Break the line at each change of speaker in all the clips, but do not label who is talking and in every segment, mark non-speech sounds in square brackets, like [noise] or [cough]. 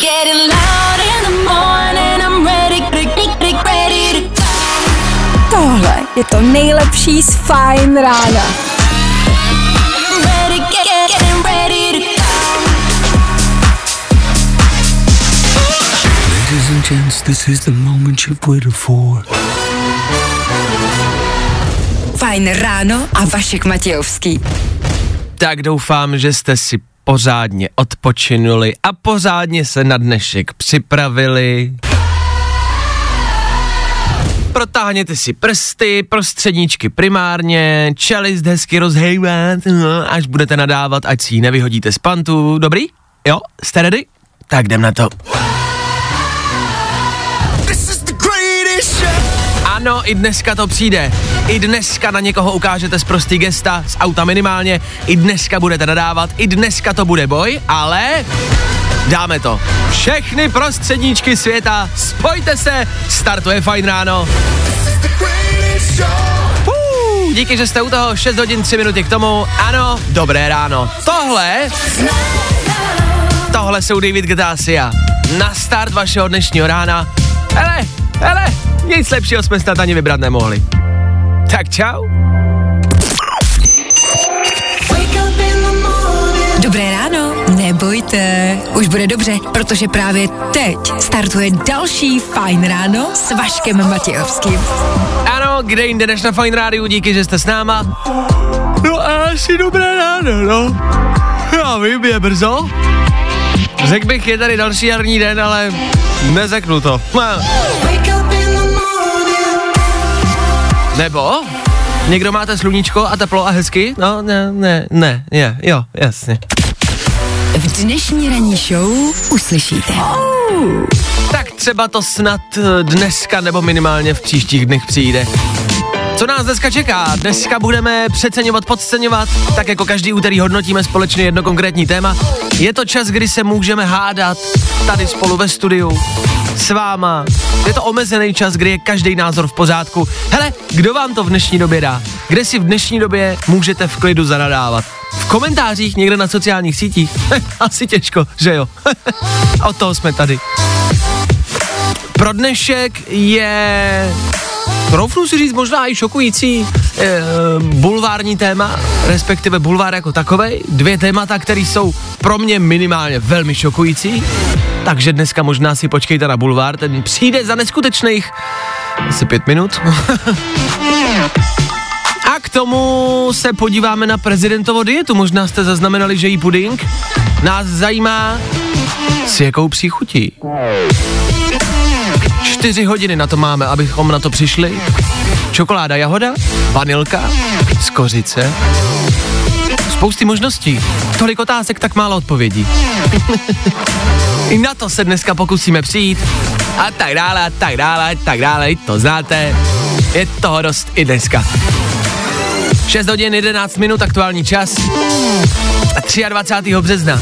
Getting loud in the morning, I'm ready, ready, ready to
Tohle je to nejlepší z Fajn rána.
ready, get, get, getting ready to
Ladies and gents, this is the moment you've waited for.
Fajn ráno a Vašek Matějovský.
Tak doufám, že jste si pořádně odpočinuli a pořádně se na dnešek připravili. Protáhněte si prsty, prostředníčky primárně, čelist hezky rozhejvat, až budete nadávat, ať si ji nevyhodíte z pantu. Dobrý? Jo? Jste ready? Tak jdem na to. Ano, i dneska to přijde. I dneska na někoho ukážete z prostý gesta, z auta minimálně, i dneska budete nadávat, i dneska to bude boj, ale dáme to. Všechny prostředníčky světa, spojte se, startuje fajn ráno. Díky, že jste u toho 6 hodin 3 minuty k tomu. Ano, dobré ráno. Tohle, tohle jsou David Getasia. Na start vašeho dnešního rána. Hele, hele, nic lepšího jsme snad ani vybrat nemohli. Tak čau.
Dobré ráno, nebojte, už bude dobře, protože právě teď startuje další Fajn ráno s Vaškem Matějovským.
Ano, kde jinde než na Fine Rádiu, díky, že jste s náma. No a asi dobré ráno, no. Já vím, je brzo. Řekl bych, je tady další jarní den, ale neřeknu to. No. Nebo? Někdo máte sluníčko a teplo a hezky? No, ne, ne, ne, je, jo, jasně.
V dnešní ranní show uslyšíte.
Tak třeba to snad dneska nebo minimálně v příštích dnech přijde. Co nás dneska čeká? Dneska budeme přeceňovat, podceňovat, tak jako každý úterý hodnotíme společně jedno konkrétní téma. Je to čas, kdy se můžeme hádat tady spolu ve studiu s váma. Je to omezený čas, kdy je každý názor v pořádku. Hele, kdo vám to v dnešní době dá? Kde si v dnešní době můžete v klidu zanadávat? V komentářích někde na sociálních sítích? Asi těžko, že jo? [laughs] Od toho jsme tady. Pro dnešek je, troufnu si říct, možná i šokující e, bulvární téma, respektive bulvár jako takovej. Dvě témata, které jsou pro mě minimálně velmi šokující. Takže dneska možná si počkejte na bulvár, ten přijde za neskutečných asi pět minut. [laughs] A k tomu se podíváme na prezidentovo dietu. Možná jste zaznamenali, že jí puding. Nás zajímá, s jakou příchutí. Čtyři hodiny na to máme, abychom na to přišli. Čokoláda, jahoda, vanilka, skořice. Spousty možností. Tolik otázek, tak málo odpovědí. I na to se dneska pokusíme přijít. A tak dále, a tak dále, tak dále, to znáte. Je toho dost i dneska. 6 hodin 11 minut aktuální čas. A 23. března.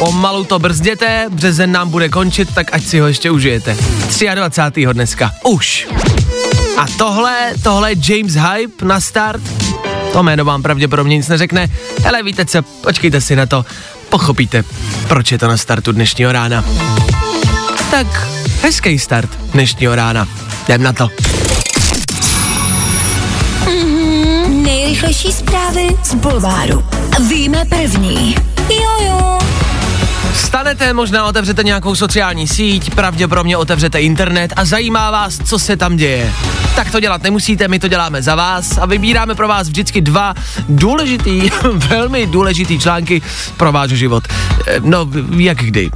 Pomalu to brzděte, březen nám bude končit, tak ať si ho ještě užijete. 23. dneska. Už. A tohle, tohle je James Hype na start. To jméno vám pravděpodobně nic neřekne, ale víte co, počkejte si na to, pochopíte, proč je to na startu dnešního rána. Tak, hezký start dnešního rána. Jdem na to.
Nejrychlejší zprávy z Bulváru. Víme první. Jojo.
Vstanete, možná otevřete nějakou sociální síť, pravděpodobně otevřete internet a zajímá vás, co se tam děje. Tak to dělat nemusíte, my to děláme za vás a vybíráme pro vás vždycky dva důležitý, [laughs] velmi důležitý články pro váš život. Eh, No, jak kdy.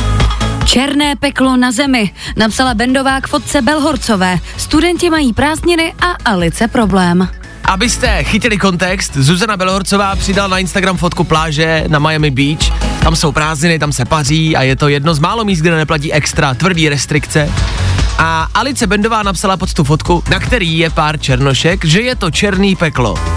Černé peklo na zemi, napsala Bendová k fotce Belhorcové. Studenti mají prázdniny a Alice problém.
Abyste chytili kontext, Zuzana Belhorcová přidala na Instagram fotku pláže na Miami Beach. Tam jsou prázdniny, tam se paří a je to jedno z málo míst, kde neplatí extra tvrdý restrikce. A Alice Bendová napsala pod tu fotku, na který je pár černošek, že je to černý peklo.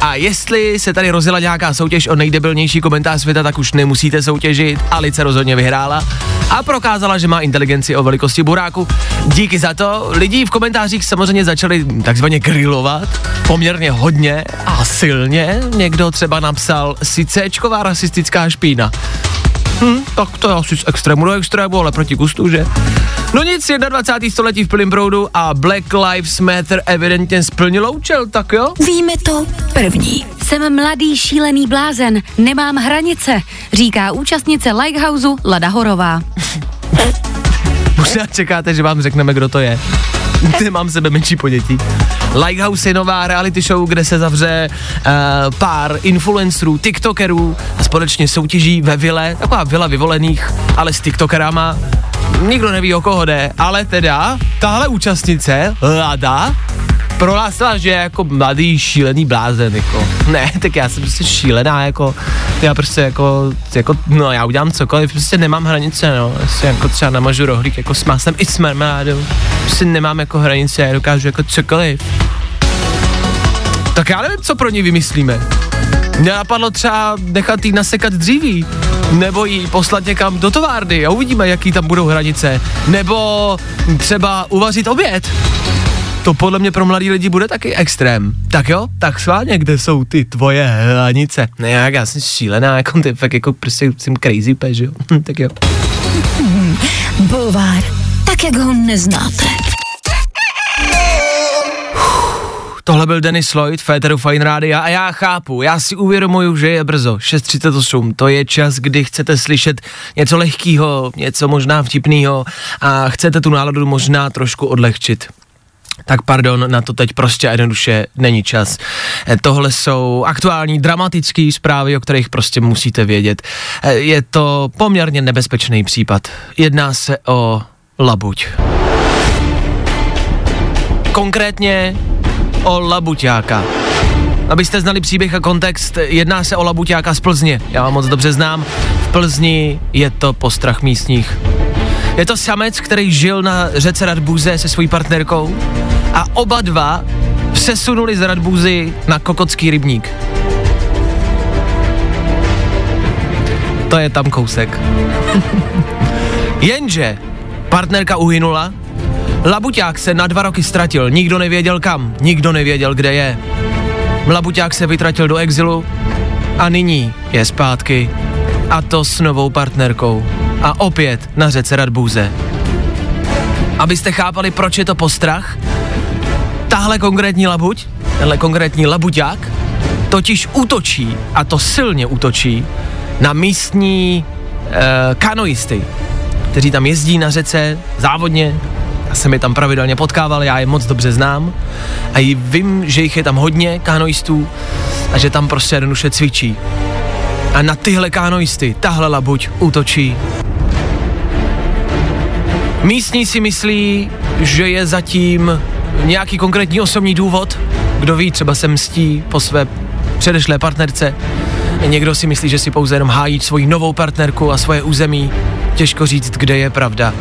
A jestli se tady rozjela nějaká soutěž o nejdebilnější komentář světa, tak už nemusíte soutěžit. Alice rozhodně vyhrála a prokázala, že má inteligenci o velikosti buráku. Díky za to. Lidi v komentářích samozřejmě začali takzvaně grilovat poměrně hodně a silně. Někdo třeba napsal si Cčková rasistická špína. Hm, tak to je asi z extrému do extrému, ale proti gustu, že? No nic, 21. století v plném proudu a Black Lives Matter evidentně splnilo účel, tak jo?
Víme to první.
Jsem mladý šílený blázen, nemám hranice, říká účastnice Lighthouse Lada Horová. [laughs]
Možná čekáte, že vám řekneme, kdo to je. [laughs] Nemám sebe menší ponětí. Lighthouse je nová reality show, kde se zavře uh, pár influencerů, tiktokerů a společně soutěží ve vile, taková vila vyvolených, ale s tiktokerama. Nikdo neví, o koho jde, ale teda tahle účastnice, Lada, prohlásila, že je jako mladý šílený blázen, jako. [laughs] Ne, tak já jsem prostě šílená, jako, já prostě jako, jako, no já udělám cokoliv, prostě nemám hranice, no, prostě jako třeba namažu rohlík, jako s másem i s marmeládou, prostě nemám jako hranice, já dokážu jako cokoliv. Tak já nevím, co pro ní vymyslíme. Mě napadlo třeba nechat jí nasekat dříví, nebo jí poslat někam do továrny a uvidíme, jaký tam budou hranice. Nebo třeba uvařit oběd. To podle mě pro mladý lidi bude taky extrém. Tak jo, tak sváně, kde jsou ty tvoje hranice? Ne, jak já jsem šílená, jako ty fakt jako prostě jsem crazy peš, jo. [laughs] tak jo.
Bulvár, tak jak ho neznáte.
Tohle byl Dennis Lloyd, Féteru Fine Rádia a já chápu, já si uvědomuju, že je brzo, 6.38, to je čas, kdy chcete slyšet něco lehkýho, něco možná vtipného a chcete tu náladu možná trošku odlehčit. Tak pardon, na to teď prostě jednoduše není čas. Eh, Tohle jsou aktuální dramatické zprávy, o kterých prostě musíte vědět. Eh, Je to poměrně nebezpečný případ. Jedná se o labuť. Konkrétně o labuťáka. Abyste znali příběh a kontext, jedná se o labuťáka z Plzně. Já ho moc dobře znám. V Plzni je to postrach místních. Je to samec, který žil na řece Radbuze se svojí partnerkou a oba dva přesunuli z Radbuzy na Kokotský rybník. To je tam kousek. [laughs] Jenže partnerka uhynula, labuťák se na dva roky ztratil, nikdo nevěděl kam, nikdo nevěděl, kde je. Labuťák se vytratil do exilu a nyní je zpátky. A to s novou partnerkou. A opět na řece Radbůze. Abyste chápali, proč je to postrach, tahle konkrétní labuť, tenhle konkrétní labuťák, totiž útočí, a to silně útočí, na místní e, kanoisty, kteří tam jezdí na řece závodně. Já jsem je tam pravidelně potkával, já je moc dobře znám. A vím, že jich je tam hodně kanoistů a že tam prostě jednoduše cvičí. A na tyhle kanoisty tahle labuť útočí. Místní si myslí, že je zatím nějaký konkrétní osobní důvod, kdo ví, třeba se mstí po své předešlé partnerce. Někdo si myslí, že si pouze jenom hájí svoji novou partnerku a svoje území. Těžko říct, kde je pravda.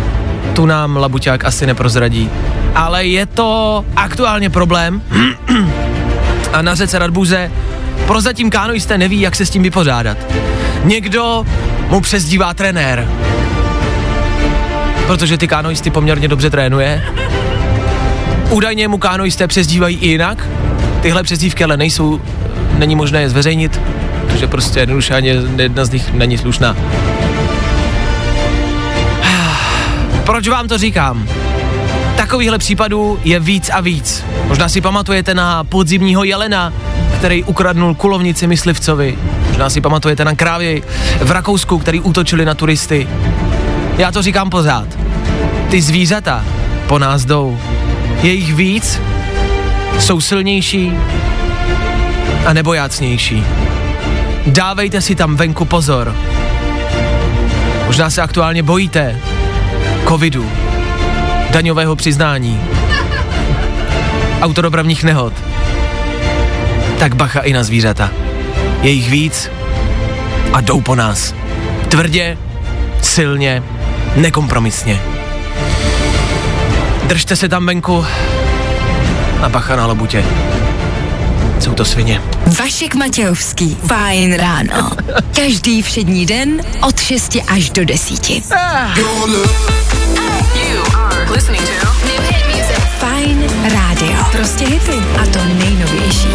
Tu nám Labuťák asi neprozradí. Ale je to aktuálně problém. a na řece Radbuze prozatím kanoisté neví, jak se s tím vypořádat. Někdo mu přezdívá trenér, protože ty kanoisty poměrně dobře trénuje. Údajně mu kanoisté přezdívají i jinak. Tyhle přezdívky ale nejsou, není možné je zveřejnit, protože prostě jednoduše ani jedna z nich není slušná. Proč vám to říkám? Takovýchhle případů je víc a víc. Možná si pamatujete na podzimního jelena, který ukradnul kulovnici myslivcovi. Možná si pamatujete na krávy v Rakousku, který útočili na turisty. Já to říkám pořád. Ty zvířata po nás jdou. Je jich víc, jsou silnější a nebojácnější. Dávejte si tam venku pozor. Možná se aktuálně bojíte covidu, daňového přiznání, autodopravních nehod. Tak bacha i na zvířata. Je jich víc a jdou po nás. Tvrdě, silně, nekompromisně. Držte se tam venku a bacha na labutě. Jsou to svině.
Vašek Matějovský. Fajn ráno. [laughs] Každý všední den od 6 až do 10. Fajn rádio. Prostě hity. A to nejnovější.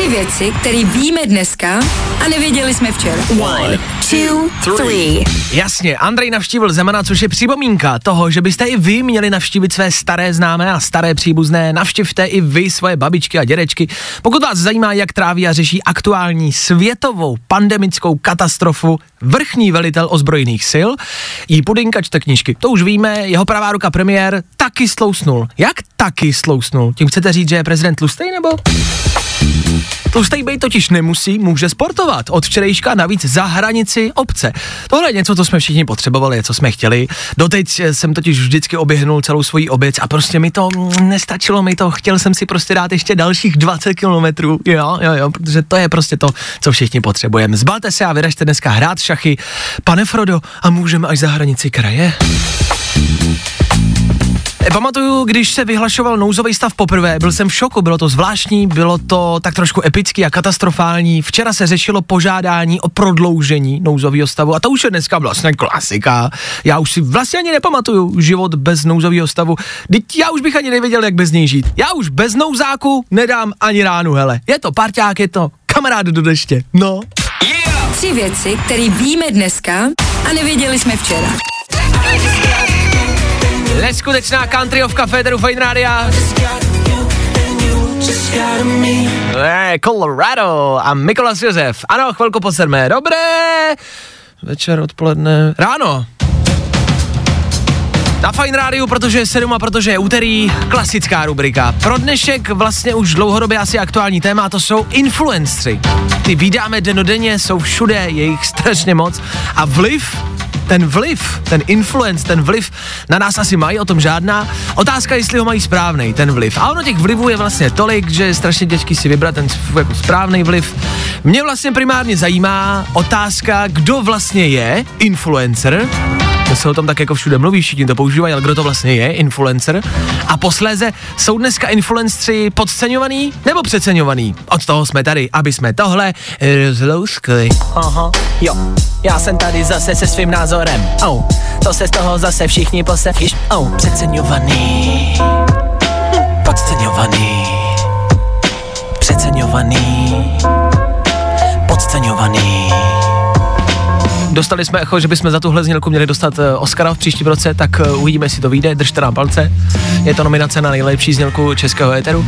Tři věci, které víme dneska a nevěděli jsme včera. One, two, three.
Jasně, Andrej navštívil Zemana, což je připomínka toho, že byste i vy měli navštívit své staré známé a staré příbuzné. Navštivte i vy svoje babičky a dědečky. Pokud vás zajímá, jak tráví a řeší aktuální světovou pandemickou katastrofu vrchní velitel ozbrojených sil, jí pudinka čte knížky. To už víme, jeho pravá ruka premiér taky slousnul. Jak taky slousnul? Tím chcete říct, že je prezident tlustej nebo? Tlustej bej totiž nemusí, může sportovat. Od včerejška navíc za hranici obce. Tohle je něco, co jsme všichni potřebovali, co jsme chtěli. Doteď jsem totiž vždycky oběhnul celou svoji obec a prostě mi to mm, nestačilo, mi to, chtěl jsem si prostě dát ještě dalších 20 kilometrů, jo, jo, jo, protože to je prostě to, co všichni potřebujeme. Zbalte se a vyražte dneska hrát šachy. Pane Frodo, a můžeme až za hranici kraje? E, Pamatuju, když se vyhlašoval nouzový stav poprvé, byl jsem v šoku, bylo to zvláštní, bylo to tak trošku epický a katastrofální. Včera se řešilo požádání o prodloužení nouzového stavu a to už je dneska vlastně klasika. Já už si vlastně ani nepamatuju život bez nouzového stavu. Teď já už bych ani nevěděl, jak bez něj žít. Já už bez nouzáku nedám ani ránu, hele. Je to parťák, je to kamarád do deště. No.
Tři věci, které víme dneska a nevěděli jsme včera.
Neskutečná countryovka Federu Fine Rádia. Colorado a Mikolas Josef. Ano, chvilku po sedmé. Dobré. Večer, odpoledne, ráno. Na Fine Rádiu, protože je 7 a protože je úterý, klasická rubrika. Pro dnešek vlastně už dlouhodobě asi aktuální téma, to jsou influencři. Ty vydáme denodenně, jsou všude, je jich strašně moc a vliv ten vliv, ten influence, ten vliv na nás asi mají, o tom žádná. Otázka, jestli ho mají správný, ten vliv. A ono těch vlivů je vlastně tolik, že je strašně těžký si vybrat ten jako správný vliv. Mě vlastně primárně zajímá otázka, kdo vlastně je influencer, to se o tom tak jako všude mluví, všichni to používají, ale kdo to vlastně je, influencer. A posléze, jsou dneska influenceri podceňovaný nebo přeceňovaný? Od toho jsme tady, aby jsme tohle rozlouskli.
Aha, jo, já jsem tady zase se svým názorem. Oh, to se z toho zase všichni posechyš. Oh, přeceňovaný, podceňovaný, přeceňovaný, podceňovaný.
Dostali jsme echo, že bychom za tuhle znělku měli dostat eh, Oscara v příštím roce, tak eh, uvidíme, jestli to vyjde, držte nám palce. Je to nominace na nejlepší znělku českého éteru.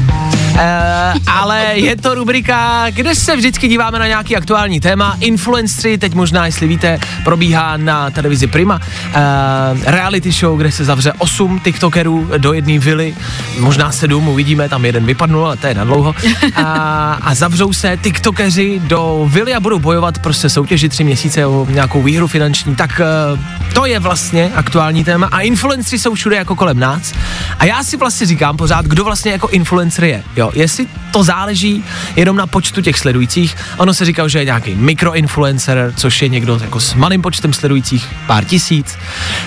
E, ale je to rubrika, kde se vždycky díváme na nějaký aktuální téma. Influenceri, teď možná, jestli víte, probíhá na televizi Prima. E, reality show, kde se zavře 8 tiktokerů do jedné vily, možná 7, uvidíme, tam jeden vypadnul, ale to je na dlouho. A, a zavřou se tiktokeři do vily a budou bojovat, prostě soutěži tři měsíce o nějakou výhru finanční. Tak e, to je vlastně aktuální téma a influenceri jsou všude jako kolem nás. A já si vlastně říkám pořád, kdo vlastně jako influencer je. Jo, jestli to záleží jenom na počtu těch sledujících. Ono se říká, že je nějaký mikroinfluencer, což je někdo jako s malým počtem sledujících, pár tisíc.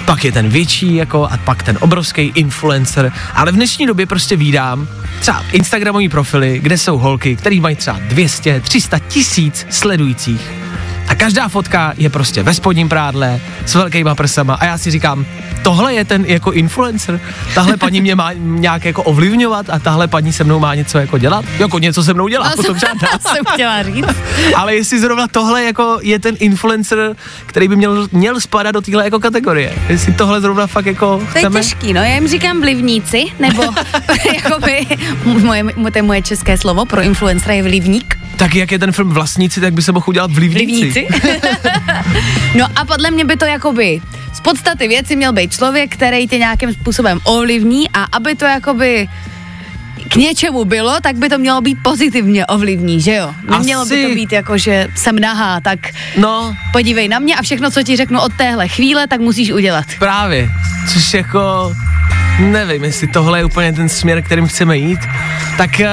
Pak je ten větší jako a pak ten obrovský influencer. Ale v dnešní době prostě vídám třeba Instagramový profily, kde jsou holky, který mají třeba 200, 300 tisíc sledujících. A každá fotka je prostě ve spodním prádle, s velkýma prsama a já si říkám, tohle je ten jako influencer, tahle paní mě má nějak jako ovlivňovat a tahle paní se mnou má něco jako dělat, jako něco se mnou dělá, potom žádná. [laughs]
jsem chtěla říct. [laughs]
Ale jestli zrovna tohle jako je ten influencer, který by měl, měl spadat do téhle jako kategorie, jestli tohle zrovna fakt jako
To je těžký, no, já jim říkám vlivníci, nebo [laughs] jakoby, moje, to je moje české slovo, pro influencera je vlivník.
Tak jak je ten film Vlastníci, tak by se mohl udělat vlivníci.
Vlivníci. [laughs] no a podle mě by to jakoby z podstaty věci měl být člověk, který tě nějakým způsobem ovlivní a aby to jakoby k něčemu bylo, tak by to mělo být pozitivně ovlivní, že jo? Nemělo by
Asi.
to být jako, že jsem nahá, tak
No,
podívej na mě a všechno, co ti řeknu od téhle chvíle, tak musíš udělat.
Právě, což jako nevím, jestli tohle je úplně ten směr, kterým chceme jít. Tak uh,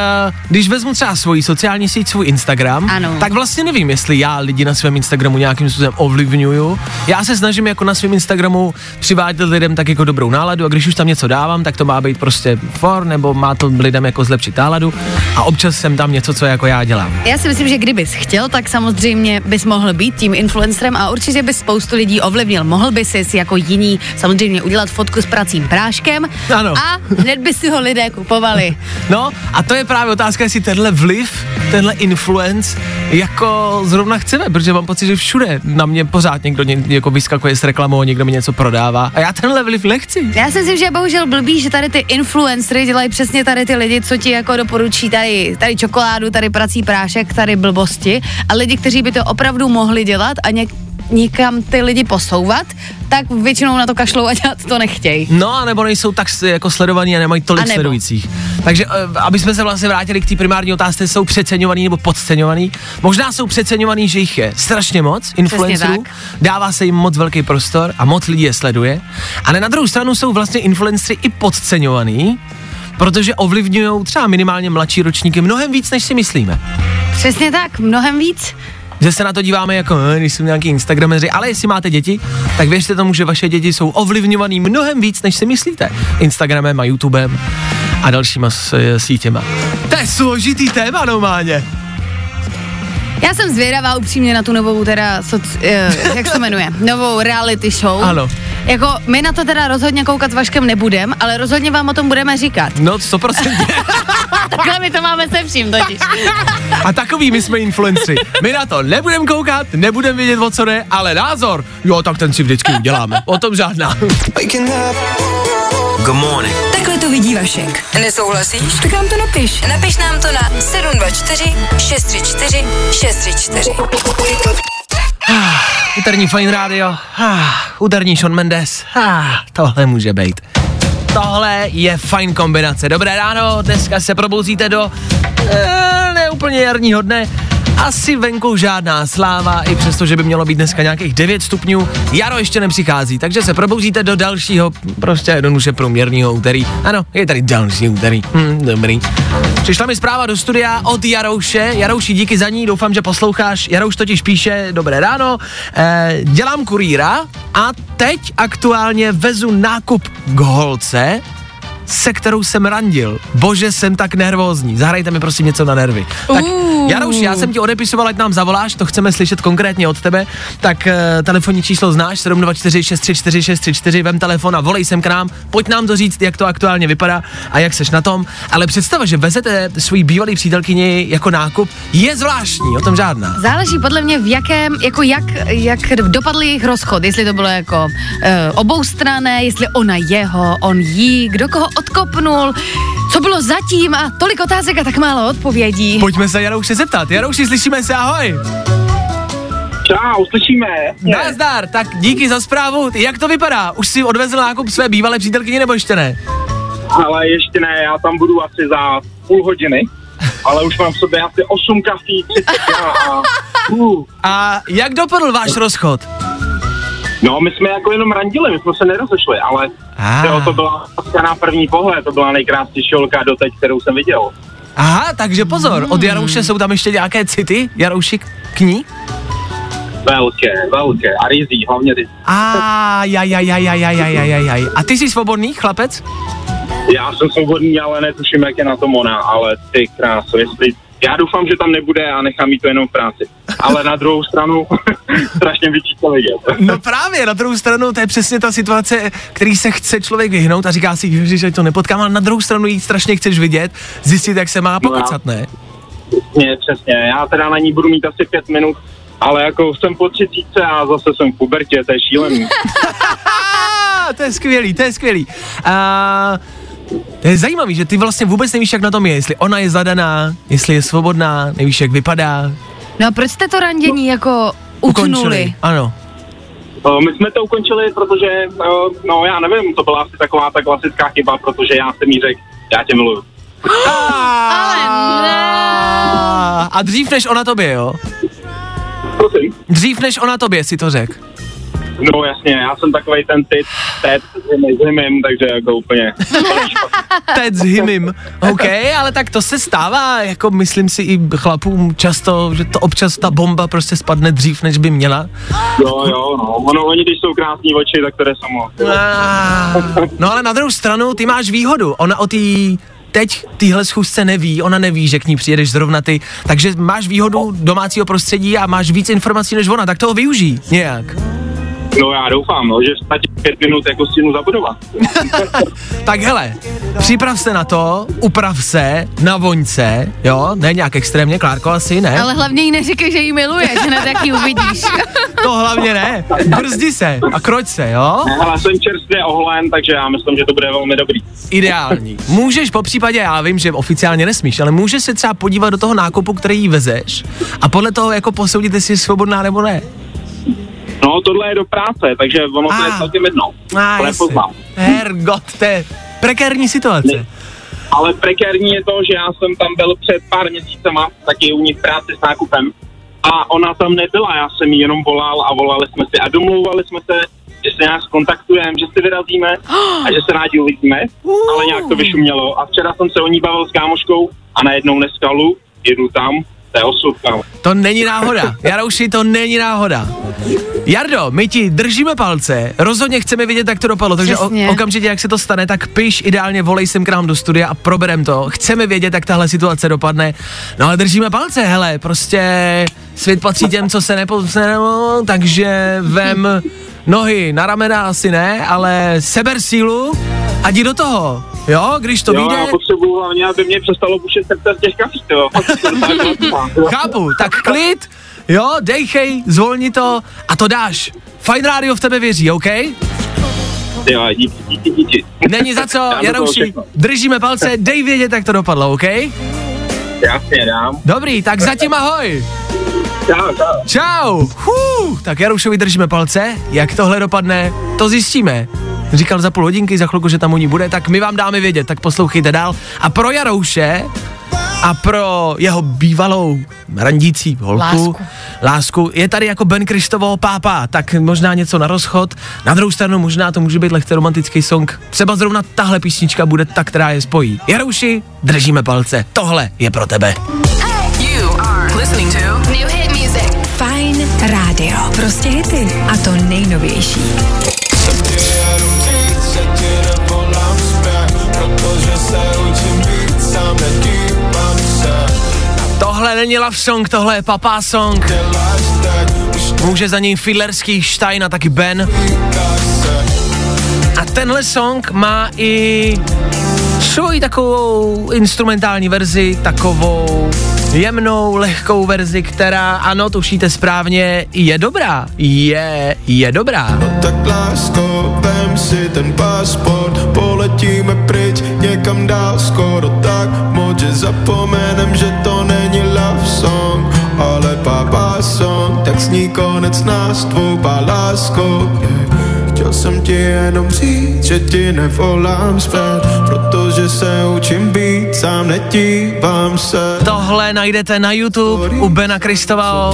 když vezmu třeba svoji sociální síť, svůj Instagram,
Ano.
tak vlastně nevím, jestli já lidi na svém Instagramu nějakým způsobem ovlivňuju. Já se snažím jako na svém Instagramu přivádět lidem tak jako dobrou náladu a když už tam něco dávám, tak to má být prostě for, nebo má to lidem jako zlepšit náladu a občas jsem tam něco, co jako já dělám.
Já si myslím, že kdybys chtěl, tak samozřejmě bys mohl být tím influencerem a určitě bys spoustu lidí ovlivnil. Mohl bys si jako jiný samozřejmě udělat fotku s pracím práškem [laughs]
Ano.
a hned by si ho lidé kupovali.
No a to je právě otázka, jestli tenhle vliv, tenhle influence jako zrovna chceme, protože mám pocit, že všude na mě pořád někdo ně, jako vyskakuje s reklamou někdo mi něco prodává a já tenhle vliv nechci.
Já si myslím, že je bohužel blbý, že tady ty influencery dělají přesně tady ty lidi, co ti jako doporučí tady, tady čokoládu, tady prací prášek, tady blbosti a lidi, kteří by to opravdu mohli dělat a něk, někam ty lidi posouvat, tak většinou na to kašlou a dělat to nechtějí.
No, a nebo nejsou tak jako sledovaní a nemají tolik
A
sledujících. Takže, eh, aby jsme se vlastně vrátili k té primární otázce, jsou přeceňovaný nebo podceňovaný. Možná jsou přeceňovaný, že jich je strašně moc, influencerů, dává se jim moc velký prostor a moc lidí je sleduje. Ale na druhou stranu jsou vlastně influencery i podceňovaný, protože ovlivňují třeba minimálně mladší ročníky mnohem víc, než si myslíme.
Přesně tak, mnohem víc.
Že se na to díváme jako, eh, když jsou nějaký instagrameři, ale jestli máte děti, tak věřte tomu, že vaše děti jsou ovlivňovaný mnohem víc, než si myslíte. Instagramem a YouTubem a dalšíma eh, sítěma. To je složitý téma normálně.
Já jsem zvědavá upřímně na tu novou teda, soc, eh, jak se to jmenuje, [laughs] novou reality show.
Ano.
Jako my na to teda rozhodně koukat vaškem nebudem, ale rozhodně vám o tom budeme říkat.
No, 100%. [laughs]
Takhle my to máme se vším totiž.
A takový my jsme influenceri. My na to nebudeme koukat, nebudeme vědět, o co jde, ale názor, jo, tak ten si vždycky uděláme. O tom žádná.
Good morning.
Takhle to vidí Vašek. Nesouhlasíš? Tak nám to napiš. Napiš nám to na 724 634 634.
Úterní Fine Radio, ah, úterní Sean Mendes, ah, tohle může být. Tohle je fajn kombinace. Dobré ráno, dneska se probouzíte do e, neúplně jarního dne. Asi venku žádná sláva, i přesto, že by mělo být dneska nějakých 9 stupňů. Jaro ještě nepřichází, takže se probouzíte do dalšího, prostě jednoduše průměrného úterý. Ano, je tady další úterý. Hm, dobrý. Přišla mi zpráva do studia od Jarouše. Jarouši, díky za ní, doufám, že posloucháš. Jarouš totiž píše, dobré ráno, eh, dělám kurýra a teď aktuálně vezu nákup k holce, se kterou jsem randil. Bože, jsem tak nervózní. Zahrajte mi prosím něco na nervy. Tak
Uh.
Já jsem ti odepisoval, ať nám zavoláš, to chceme slyšet konkrétně od tebe. Tak uh, telefonní číslo znáš, 724 634 634, vem telefon a volej sem k nám, pojď nám to říct, jak to aktuálně vypadá a jak seš na tom. Ale představa, že vezete svoji bývalý přítelkyni jako nákup, je zvláštní, o tom žádná.
Záleží podle mě v jakém, jako jak, jak dopadl jejich rozchod, jestli to bylo jako uh, oboustrané, jestli ona jeho, on jí, kdo koho odkopnul, co bylo zatím a tolik otázek a tak málo odpovědí.
Pojďme se Jarouše zeptat. Jarouši, slyšíme se, ahoj.
Čau, slyšíme.
Nazdar, tak díky za zprávu. Jak to vypadá? Už si odvezl nákup své bývalé přítelkyně nebo ještě ne?
Ale ještě ne, já tam budu asi za půl hodiny. Ale už mám v sobě asi 8 kafí, 30 a... Uh.
A jak dopadl váš rozchod?
No, my jsme jako jenom randili, my jsme se nerozešli, ale
Ah.
jo, to byla láska na první pohled, to byla nejkrásnější holka doteď, kterou jsem viděl.
Aha, takže pozor, od Jarouše jsou tam ještě nějaké city, Jarouši k ní?
Velké, velké. A rizí, hlavně rizí.
A jaj, jaj, jaj, jaj, jaj, jaj, jaj. A ty jsi svobodný chlapec?
Já jsem svobodný, ale netuším, jak je na tom ona, ale ty krásu, jestli... Já doufám, že tam nebude a nechám jí to jenom v práci. Ale na druhou stranu [laughs] strašně vyčítá vidět.
No právě, na druhou stranu, to je přesně ta situace, který se chce člověk vyhnout a říká si, že to nepotkám, ale na druhou stranu jí strašně chceš vidět, zjistit, jak se má pokecat, ne?
Přesně, přesně. Já teda na ní budu mít asi pět minut, ale jako jsem po třicítce a zase jsem v pubertě, to je šílený. [laughs]
To je skvělý, to je skvělý. A, to je zajímavý, že ty vlastně vůbec nevíš, jak na tom je, jestli ona je zadaná, jestli je svobodná, nevíš, jak vypadá.
No a proč jste to randění jako utnuli?
Ano.
O, My jsme to ukončili, protože, no já nevím, to byla asi taková ta klasická chyba, protože já jsem jí řekl, já tě miluju. [gasps]
Ale ne.
A dřív než ona tobě, jo?
Prosím.
Dřív než ona tobě si to řekl.
No jasně, já jsem takový ten typ, teď s hymem, takže jako úplně. [laughs]
Teď s hymim. OK, ale tak to se stává, jako myslím si i chlapům často, že to občas ta bomba prostě spadne dřív, než by měla.
Jo, jo, no. Ono, oni, když jsou krásní oči, tak to jde samo.
Ah, No ale na druhou stranu, ty máš výhodu. Ona o té teď týhle schůzce neví, ona neví, že k ní přijedeš zrovna ty, takže máš výhodu domácího prostředí a máš víc informací než ona, tak toho využij nějak.
No já doufám, no, že stačí pět minut jako stěnu zabudovat. [laughs]
Tak hele, připrav se na to, uprav se na voňce, jo, ne nějak extrémně, Klárko, asi ne,
Ale hlavně jí neříkej, že ji miluje, že na taky uvidíš. [laughs]
to hlavně ne, brzdi se a kroť se, jo,
Ale jsem čerstvě oholen, takže já myslím, že to bude velmi dobrý.
ideální. Můžeš po případě, já vím, že oficiálně nesmíš, ale můžeš se třeba podívat do toho nákupu, který jí vezeš a podle toho jako posoudit, jestli je svobodná nebo ne.
No, tohle je do práce, takže ono to je
Ah.
celkem jedno.
A,
To
jasně.
nepoznám.
Hergot, to je prekérní situace.
Ale prekérní je to, že já jsem tam byl před pár měsícema, taky u v práci s nákupem. A ona tam nebyla, já jsem jí jenom volal a volali jsme si a domlouvali jsme se, že se nějak skontaktujeme, že si vyrazíme [gasps] a že se rádi uvidíme, ale nějak to vyšumělo. A včera jsem se o ní bavil s kámoškou a najednou neskalu, jedu tam, to je osud, kámo.
To není náhoda. Jarouši, to není náhoda. Jardo, my ti držíme palce, rozhodně chceme vidět, jak to dopadlo, takže o, okamžitě, jak se to stane, tak piš, ideálně volej sem k nám do studia a proberem to. Chceme vědět, jak tahle situace dopadne. No ale držíme palce, hele, prostě svět patří těm, co se nepo... se- no, takže vem nohy na ramena asi ne, ale seber sílu a jdi do toho. Jo, když to
Jo,
vyjde,
já potřebuju hlavně, aby mě přestalo bušit srdce z těch kafí, jo. [laughs]
Chápu, tak klid, jo, dejchej, zvolni to a to dáš. Fajn rádio v tebe věří, OK?
Jo, díky, díky, díky.
Není za co, Jarouši, držíme palce, dej vědět, jak to dopadlo, OK?
Jasně, dám.
Dobrý, tak zatím ahoj.
Čau, čau.
Čau. Huh, tak Jaroušovi držíme palce, jak tohle dopadne, to zjistíme. Říkal za půl hodinky, za chvilku, že tam u ní bude, tak my vám dáme vědět, tak poslouchejte dál. A pro Jarouše a pro jeho bývalou randící holku,
Lásku.
lásku je tady jako Ben Kristovo pápa, tak možná něco na rozchod. Na druhou stranu možná to může být lehce romantický song. Třeba zrovna tahle písnička bude ta, která je spojí. Jarouši, držíme palce. Tohle je pro tebe.
New hit music.
Fajn rádio. Prostě hity. A to nejnovější.
Tohle není love song, tohle je papá song. Může za něj Fiddlerský, Stein a taky Ben. A tenhle song má i svoji takovou instrumentální verzi, takovou jemnou, lehkou verzi, která, ano, tušíte správně, je dobrá. Je, je dobrá.
Tak lásko, vem si ten pasport Poletíme pryč někam dál Skoro tak moc, že zapomenem, že to není love song Ale papa song, tak sní konec nás tvou lásko yeah. Chtěl jsem ti jenom říct, že ti nevolám zpět Protože se učím být, sám nedívám se
Tohle najdete na YouTube u Bena Kristova.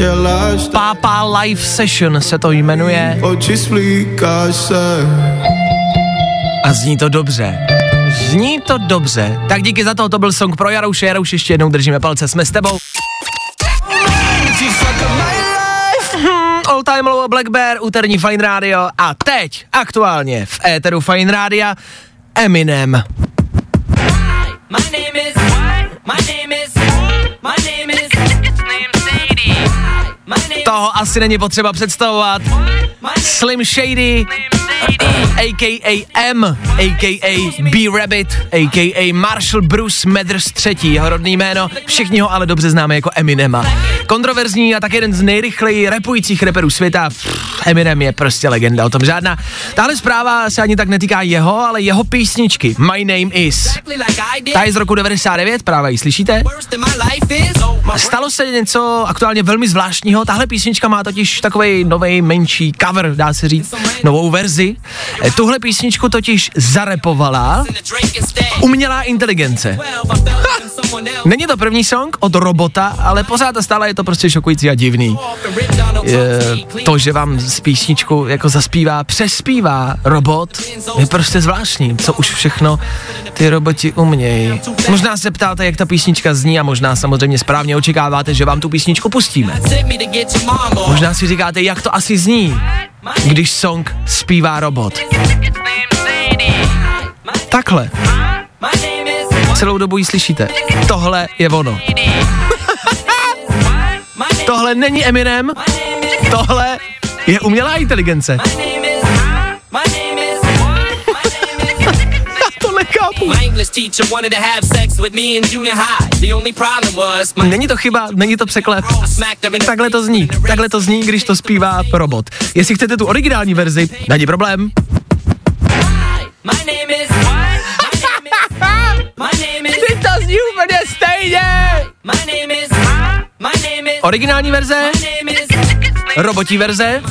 Pápa Live Session se to jmenuje
oči svlíkáš se
a zní to dobře. Zní to dobře. Tak díky za to, to byl song pro Jarouše. Jarouš, ještě jednou držíme palce, jsme s tebou. All Time Low Black Bear, úterní Fine Radio a teď aktuálně v éteru Fine Rádia Eminem.
My name is. My name is. My name is.
Toho asi není potřeba představovat. Slim Shady, a.k.a. M, a.k.a. B-Rabbit, a.k.a. Marshall Bruce Mathers III, jeho rodný jméno, všichni ho ale dobře známe jako Eminema. Kontroverzní a tak jeden z nejrychleji repujících reperů světa, Eminem je prostě legenda, o tom žádná. Tahle zpráva se ani tak netýká jeho, ale jeho písničky My Name Is. Ta je z roku 99, právě ji slyšíte? Stalo se něco aktuálně velmi zvláštního, tahle písnička má totiž takový nový menší cover, dá se říct, novou verzi. Eh, Tuhle písničku totiž zarepovala umělá inteligence.
Well,
Není to první song od robota, ale pořád a stále je to prostě šokující a divný. Je, to, že vám z písničku jako zaspívá, přespívá robot, je prostě zvláštní, co už všechno ty roboti umějí. Možná se ptáte, jak ta písnička zní a možná samozřejmě správně očekáváte, že vám tu písničku pustíme. Možná si říkáte, jak to asi zní, když song zpívá robot. Takhle. Celou dobu ji slyšíte. Tohle je ono. [laughs] Tohle není Eminem, tohle je umělá inteligence. [laughs] Není to chyba, není to překlep. Takhle to zní, takhle to zní, když to zpívá robot. Jestli chcete tu originální verzi, není problém.
My name is My name is
to zní úplně stejně.
My name is My name is
Originální verze,
My name is
robotí verze,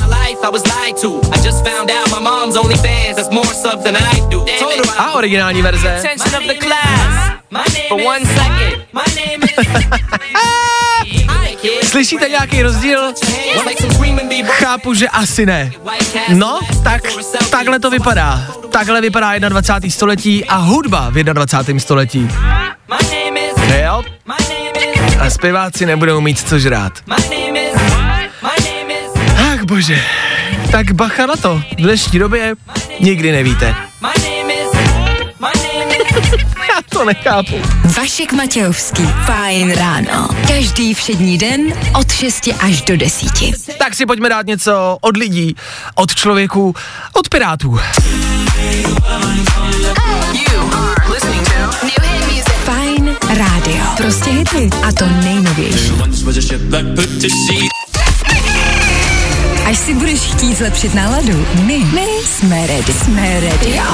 a originální verze.
My name is. [laughs]
Slyšíte nějaký rozdíl? Chápu, že asi ne. No, tak takhle to vypadá. Takhle vypadá 21. století a hudba v 21. století. Jo? A zpěváci nebudou mít co žrát. Ach bože. Tak bacha na to. V dnešní době nikdy nevíte. To nechápu.
Vašek Matějovský. Fajn ráno. Každý všední den od 6 až do 10.
Tak si pojďme dát něco od lidí, od člověků, od pirátů.
Fajn rádio. Prostě hity. A to nejnovější. Až si budeš chtít zlepšit náladu, my, my jsme ready. Jsme ready. Jo.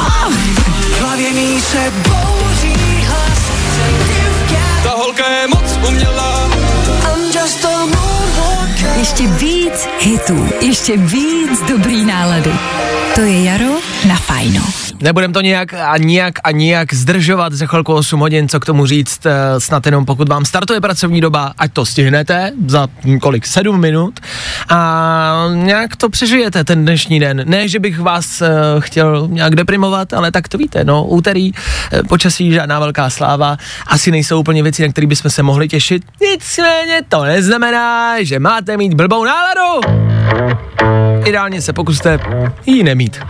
Ta holka je moc umělá.
Ještě víc hitů. Ještě víc dobrý nálady. To je jaro na fajno.
Nebudem to nějak a nijak a nijak zdržovat za chvilku 8 hodin, co k tomu říct, eh, snad jenom pokud vám startuje pracovní doba, ať to stihnete za kolik, 7 minut a nějak to přežijete ten dnešní den. Ne, že bych vás uh, chtěl nějak deprimovat, ale tak to víte, no, úterý, eh, počasí, žádná velká sláva, asi nejsou úplně věci, na které bychom se mohli těšit, nicméně to neznamená, že máte mít blbou náladu. Ideálně se pokuste ji nemít. [laughs]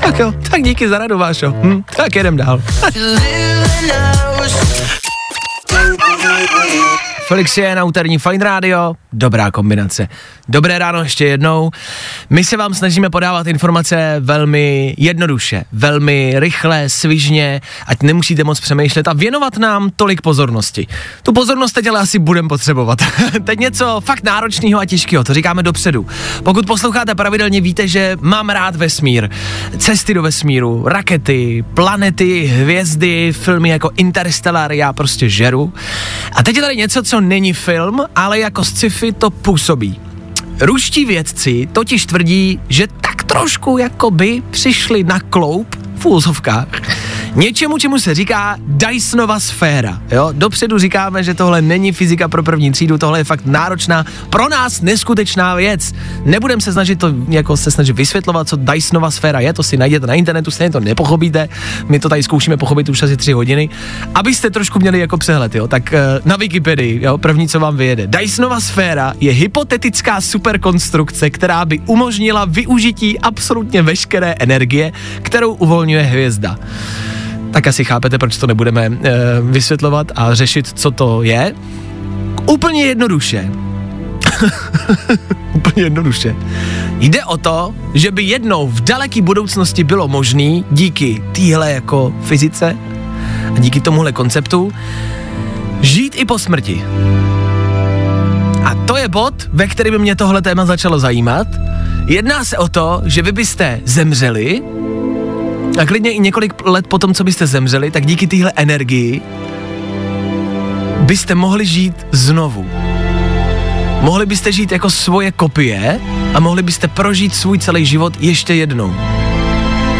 Tak jo, tak díky za radu, Vášo. Hm, tak jedem dál. Felix je na úterní Fine Radio, dobrá kombinace. Dobré ráno ještě jednou. My se vám snažíme podávat informace velmi jednoduše, velmi rychle, svižně, ať nemusíte moc přemýšlet a věnovat nám tolik pozornosti. Tu pozornost teď ale asi budeme potřebovat. [laughs] teď něco fakt náročného a těžkého, to říkáme dopředu. Pokud posloucháte pravidelně, víte, že mám rád vesmír, cesty do vesmíru, rakety, planety, hvězdy, filmy jako Interstellar, já prostě žeru. A teď je tady něco, co není film, ale jako sci-fi to působí. Ruští vědci totiž tvrdí, že tak trošku jako by přišli na kloup v úzovkách něčemu, čemu se říká Dysonova sféra. Jo? Dopředu říkáme, že tohle není fyzika pro první třídu, tohle je fakt náročná, pro nás neskutečná věc. Nebudem se snažit to jako se snažit vysvětlovat, co Dysonova sféra je, to si najděte na internetu, stejně to nepochopíte. My to tady zkoušíme pochopit už asi tři hodiny. Abyste trošku měli jako přehled, jo? tak eh, na Wikipedii, jo, první, co vám vyjede. Dysonova sféra je hypotetická superkonstrukce, která by umožnila využití absolutně veškeré energie, kterou uvolňuje hvězda. Tak asi chápete, proč to nebudeme e, vysvětlovat a řešit, co to je. Úplně jednoduše. [laughs] Úplně jednoduše. Jde o to, že by jednou v daleké budoucnosti bylo možné díky téhle jako fyzice a díky tomuhle konceptu žít i po smrti. A to je bod, ve kterém mě tohle téma začalo zajímat. Jedná se o to, že vy byste zemřeli a klidně i několik let potom, co byste zemřeli, tak díky téhle energii byste mohli žít znovu. Mohli byste žít jako svoje kopie a mohli byste prožít svůj celý život ještě jednou.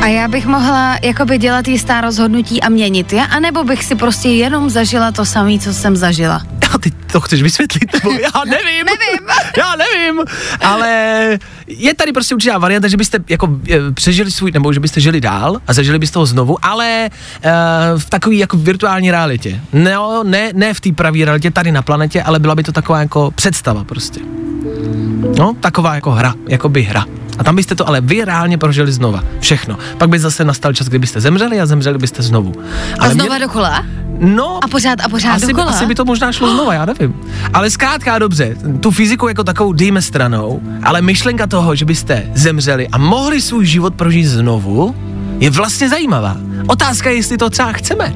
A já bych mohla jakoby dělat jistá rozhodnutí a měnit je, anebo bych si prostě jenom zažila to samé, co jsem zažila.
A ty to chceš vysvětlit, nebo já [laughs] nevím.
Nevím. [laughs]
já nevím, ale je tady prostě určitá varianta, že byste jako e, přežili svůj, nebo že byste žili dál a zažili byste ho znovu, ale e, v takové jako virtuální realitě. Ne, ne, ne v té pravé realitě tady na planetě, ale byla by to taková jako představa prostě. No, taková jako hra, jako by hra. A tam byste to ale vy reálně prožili znova. Všechno. Pak by zase nastal čas, kdy byste zemřeli a zemřeli byste znovu.
A
Ale
znova
mě-
dokola?
No,
A pořád a pořád
asi, by,
dokola.
asi by to možná šlo znova, já nevím. Ale zkrátka a dobře, tu fyziku jako takovou dejme stranou, ale myšlenka toho, že byste zemřeli a mohli svůj život prožít znovu, je vlastně zajímavá. Otázka je, jestli to třeba chceme.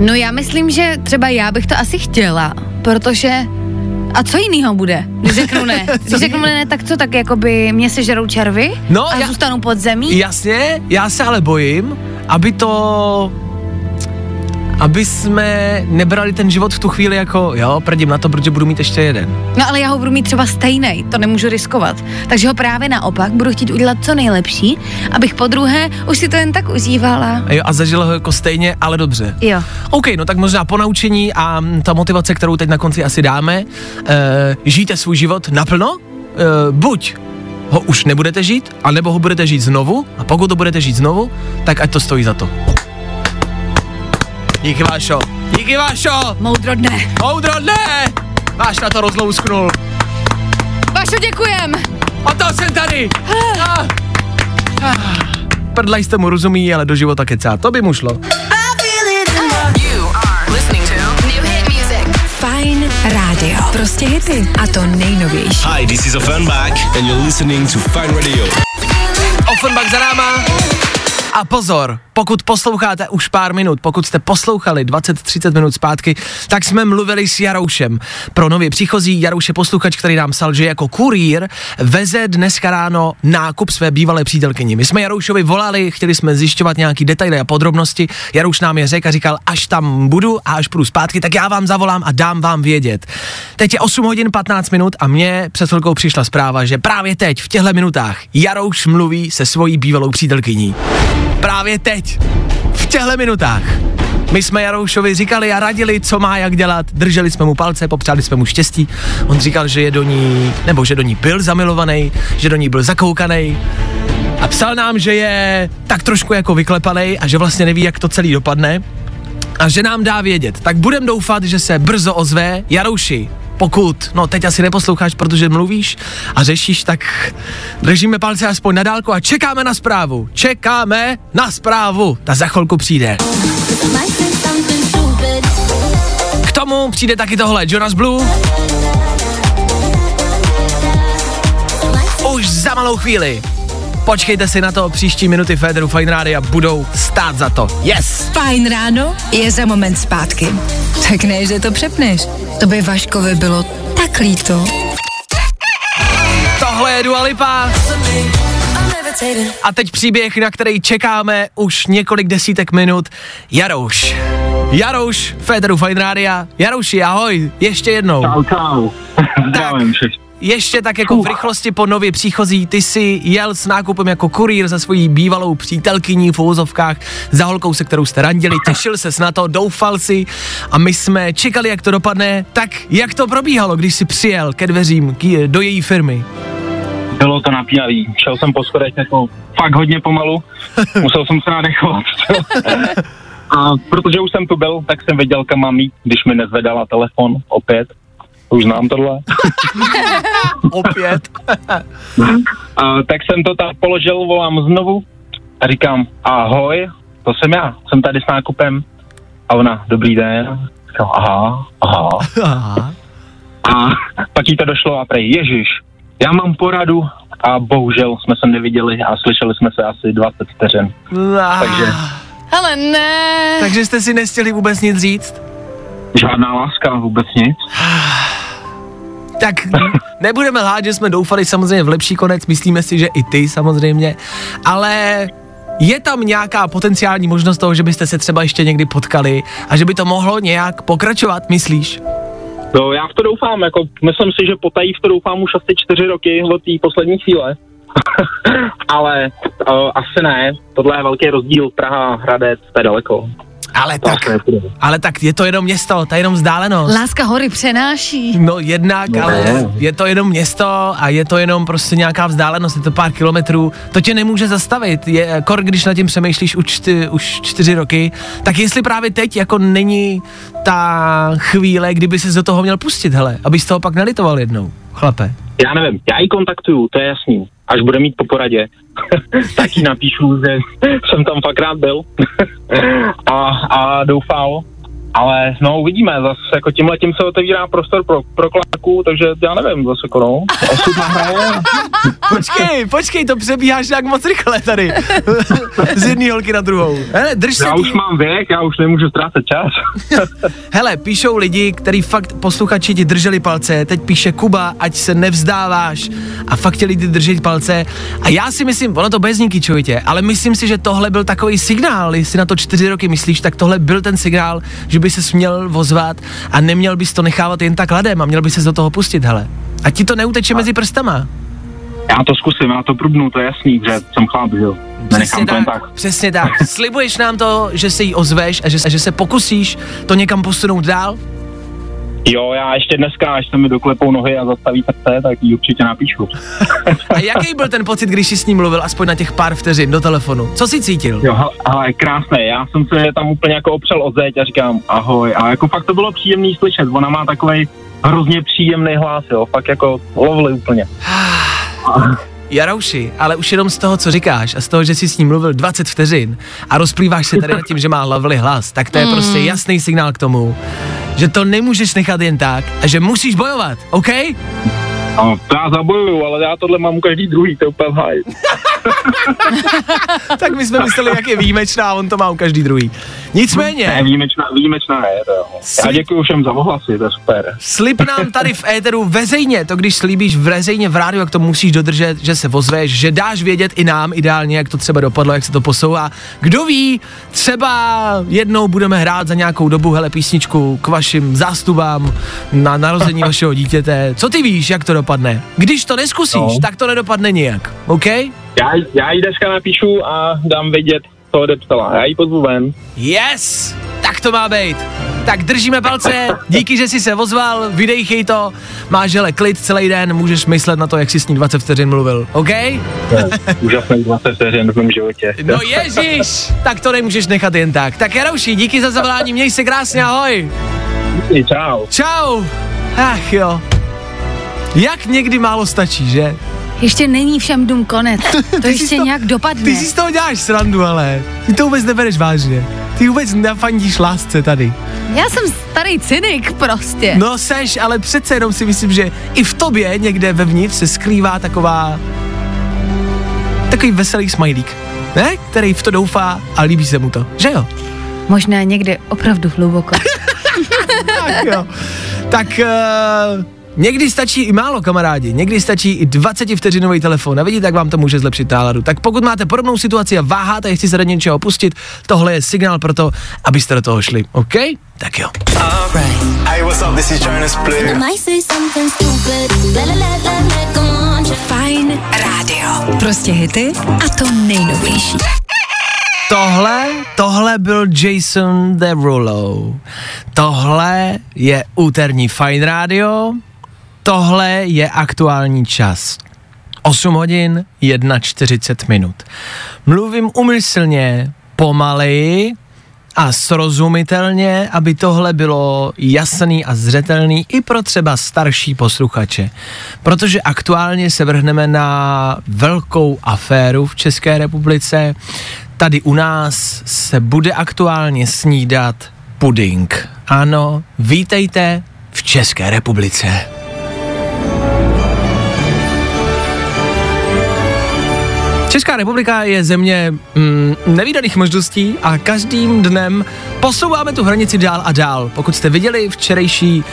No já myslím, že třeba já bych to asi chtěla, protože a co jinýho bude, když řeknu ne? [laughs] Když řeknu ne, tak co, tak jakoby mě sežerou červy
No,
a
já-
zůstanu pod zemí?
Jasně, já se ale bojím, aby to aby jsme nebrali ten život v tu chvíli jako, jo, prdím na to, protože budu mít ještě jeden.
No ale já ho budu mít třeba stejný, to nemůžu riskovat. Takže ho právě naopak budu chtít udělat co nejlepší, abych po druhé už si to jen tak užívala.
A, jo, a zažila ho jako stejně, ale dobře.
Jo.
OK, no tak možná po naučení a ta motivace, kterou teď na konci asi dáme, e, žijte svůj život naplno, e, buď ho už nebudete žít, anebo ho budete žít znovu a pokud to budete žít znovu, tak ať to stojí za to. Díky Vášo, díky Vášo,
Moudro dne.
moudro ne, Váš na to rozlousknul,
Vašo, děkujem.
o to jsem tady. Ah. Ah. Prdla jste mu rozumí, ale do života kecá, to by mu šlo.
Fajn rádio. Prostě hity. A to nejnovější.
Hi, this is Offenbach and you're listening to Fine Radio.
Offenbach za náma. A pozor, pokud posloucháte už pár minut, pokud jste poslouchali 20-30 minut zpátky, tak jsme mluvili s Jaroušem. Pro nově příchozí Jarouš je posluchač, který nám psal, že jako kurýr veze dneska ráno nákup své bývalé přítelkyni. My jsme Jaroušovi volali, chtěli jsme zjišťovat nějaký detaily a podrobnosti. Jarouš nám je řekl a říkal, až tam budu a až půjdu zpátky, tak já vám zavolám a dám vám vědět. Teď je 8 hodin 15 minut a mně před chvilkou přišla zpráva, že právě teď, v těchto minutách, Jarouš mluví se svojí bývalou přítelkyní. Právě teď, v těchto minutách. My jsme Jaroušovi říkali a radili, co má jak dělat, drželi jsme mu palce, popřáli jsme mu štěstí. On říkal, že je do ní, nebo že do ní byl zamilovaný, že do ní byl zakoukaný. A psal nám, že je tak trošku jako vyklepaný a že vlastně neví, jak to celý dopadne. A že nám dá vědět. Tak budem doufat, že se brzo ozve Jarouši. Pokud, no teď asi neposloucháš, protože mluvíš a řešíš, tak držíme palce aspoň na dálku a čekáme na zprávu. Čekáme na zprávu. Ta za chvilku přijde. K tomu přijde taky tohle Jonas Blue. Už za malou chvíli. Počkejte si na to, příští minuty Federu Fine Rádia budou stát za to. Yes!
Fajn ráno je za moment zpátky. Tak ne, že to přepneš. To by Vaškovi bylo tak líto.
Tohle je Dua Lipa. A teď příběh, na který čekáme už několik desítek minut. Jarouš. Jarouš, Federu Fine Rádia. Jarouši, ahoj, ještě jednou.
Čau, čau. Zdravím všechny.
Ještě tak jako v rychlosti po nově příchozí, ty si jel s nákupem jako kurýr za svojí bývalou přítelkyní v úvozovkách, za holkou, se kterou jste randili, těšil ses na to, doufal si a my jsme čekali, jak to dopadne. Tak jak to probíhalo, když si přijel ke dveřím k, do její firmy?
Bylo to napínavý. Šel jsem po schodech jako fakt hodně pomalu. [laughs] Musel jsem se nadechovat. [laughs] A protože už jsem tu byl, tak jsem věděl, kam mám jít, když mi nezvedala telefon opět. Už znám tohle. [laughs]
Opět. [laughs]
A, tak jsem to tam položil, volám znovu a říkám, ahoj, to jsem já, jsem tady s nákupem. A ona, dobrý den. Říkám, aha, aha.
Aha.
A pak jí to došlo a prej, ježiš, já mám poradu a bohužel jsme se neviděli a slyšeli jsme se asi 20 vteřin. Takže
Ale ne.
Takže jste si nestihli vůbec nic říct?
Žádná láska, vůbec nic. [sighs]
Tak nebudeme lhát, že jsme doufali samozřejmě v lepší konec, myslíme si, že i ty samozřejmě, ale je tam nějaká potenciální možnost toho, že byste se třeba ještě někdy potkali a že by to mohlo nějak pokračovat, myslíš?
No já v to doufám, jako myslím si, že potají v to doufám už asi čtyři roky od té poslední chvíle. [laughs] Ale uh, asi ne, tohle je velký rozdíl, Praha, Hradec, to je daleko.
Ale tak, ale tak je to jenom město, to je jenom vzdálenost.
Láska hory přenáší.
No jednak,
No.
ale je to jenom město a je to jenom prostě nějaká vzdálenost, je to pár kilometrů, to tě nemůže zastavit. Je, kor, když nad tím přemýšlíš už, čty, už čtyři roky, tak jestli právě teď jako není ta chvíle, kdyby se do toho měl pustit, hele, abys toho pak nelitoval jednou, chlape.
Já nevím, já ji kontaktuju, to je jasný. Až bude mít po poradě, [laughs] tak jí napíšu, že jsem tam fakt rád byl [laughs] a, a doufal. Ale no uvidíme, zase jako tímhle tím se otevírá prostor pro, pro klaku, takže já nevím, zase jako no, osud nahraje. [laughs]
Počkej, počkej, to přebíháš jak moc rychle tady. [laughs] Z jedné holky na druhou. Hele, drž se
Já
tý...
už mám věk, já už nemůžu ztrácet čas. [laughs]
Hele, píšou lidi, který fakt posluchači ti drželi palce, teď píše Kuba, ať se nevzdáváš a fakt ti lidi držet palce. A já si myslím, ono to bez níky čujitě, ale myslím si, že tohle byl takový signál, jestli na to čtyři roky myslíš, tak tohle byl ten signál, že by se měl vozvat a neměl bys to nechávat jen tak ladem a měl by se do toho pustit, hele. A ti to neuteče mezi prstama.
Já to zkusím, já to prubnu, to je jasný, že jsem chlap, že jo.
Přesně tak,
tak.
přesně tak. [laughs] Slibuješ nám to, že se jí ozveš a že, a že se pokusíš to někam posunout dál?
Jo, já ještě dneska, až se mi doklepou nohy a zastaví srdce, tak ji určitě napíšu. [laughs]
A jaký byl ten pocit, když jsi s ním mluvil aspoň na těch pár vteřin do telefonu? Co jsi cítil?
Jo, ale krásné, já jsem se tam úplně jako opřel o zeď a říkám ahoj a jako fakt to bylo příjemný slyšet, ona má takový hrozně příjemný hlas, jo, fakt jako lovili úplně. [sighs]
Jarouši, ale už jenom z toho, co říkáš a z toho, že jsi s ním mluvil 20 vteřin a rozplýváš se tady nad tím, že má lovely hlas, tak to je prostě jasný signál k tomu, že to nemůžeš nechat jen tak a že musíš bojovat, OK?
No, to já zabojuju, ale já tohle mám u každý druhý, to je úplně [laughs]
tak my jsme mysleli, jak je výjimečná, a on to má u každý druhý.
Ne,
Nicméně,
výjimečná, výjimečná je to jo. Já
Slib-
děkuji všem za ohlasy, to je super.
slib nám [laughs] tady v éteru veřejně, to když slíbíš veřejně v rádiu, jak to musíš dodržet, že se ozveš, že dáš vědět i nám ideálně, jak to třeba dopadlo, jak se to posouvá. Kdo ví, třeba jednou budeme hrát za nějakou dobu, hele, písničku k vašim zástupám na narození [laughs] vašeho dítěte. Co ty víš, jak to dopadne? Když to neskusíš,
No.
tak to nedopadne nijak, OK?
Já, já jí dneska napíšu a dám vědět, co odepsala. Já jí pozvu ven.
Yes! Tak to má být. Tak držíme palce, díky, že jsi se ozval, vydejchej to, máš hele klid celý den, můžeš myslet na to, jak jsi s ní 20 vteřin mluvil, OK? [laughs]
Úžasný 20 vteřin v mém životě.
No ježíš, tak to nemůžeš nechat jen tak. Tak Jarouši, díky za zavolání, měj se krásně, ahoj.
Čau.
Čau. Ach jo. Jak někdy málo stačí, že?
Ještě není všem dům konec. [laughs] To ještě
to-
nějak dopadne.
Ty si z toho děláš srandu, ale ty to vůbec nebereš vážně. Ty vůbec nefandíš lásce tady.
Já jsem starý cynik prostě.
No seš, ale přece jenom si myslím, že i v tobě někde vevnitř se skrývá taková takový veselý smajlík, ne? Který v to doufá a líbí se mu to, že jo?
Možná někde opravdu hluboko. [laughs]
Tak jo. Tak uh, někdy stačí i málo, kamarádi. Někdy stačí i 20 vteřinový telefon a vidíte, jak vám to může zlepšit náladu. Tak pokud máte podobnou situaci a váháte, jestli se do něčeho pustit, tohle je signál pro to, abyste do toho šli. OK? Tak jo.
Hey, what's up? This is Jonas Blue.
might say something stupid. Let, let, let, let, let, come on, just
Fajn rádio. Prostě hity a to nejnovější.
Tohle, tohle byl Jason Derulo. Tohle je úterní Fine Radio. Tohle je aktuální čas. 8 hodin 1,40 minut. Mluvím umyslně pomaleji a srozumitelně, aby tohle bylo jasný a zřetelný i pro třeba starší posluchače. Protože aktuálně se vrhneme na velkou aféru v České republice. Tady u nás se bude aktuálně snídat puding. Ano, vítejte v České republice. Česká republika je země mm, nevýdaných možností a každým dnem posouváme tu hranici dál a dál. Pokud jste viděli včerejší,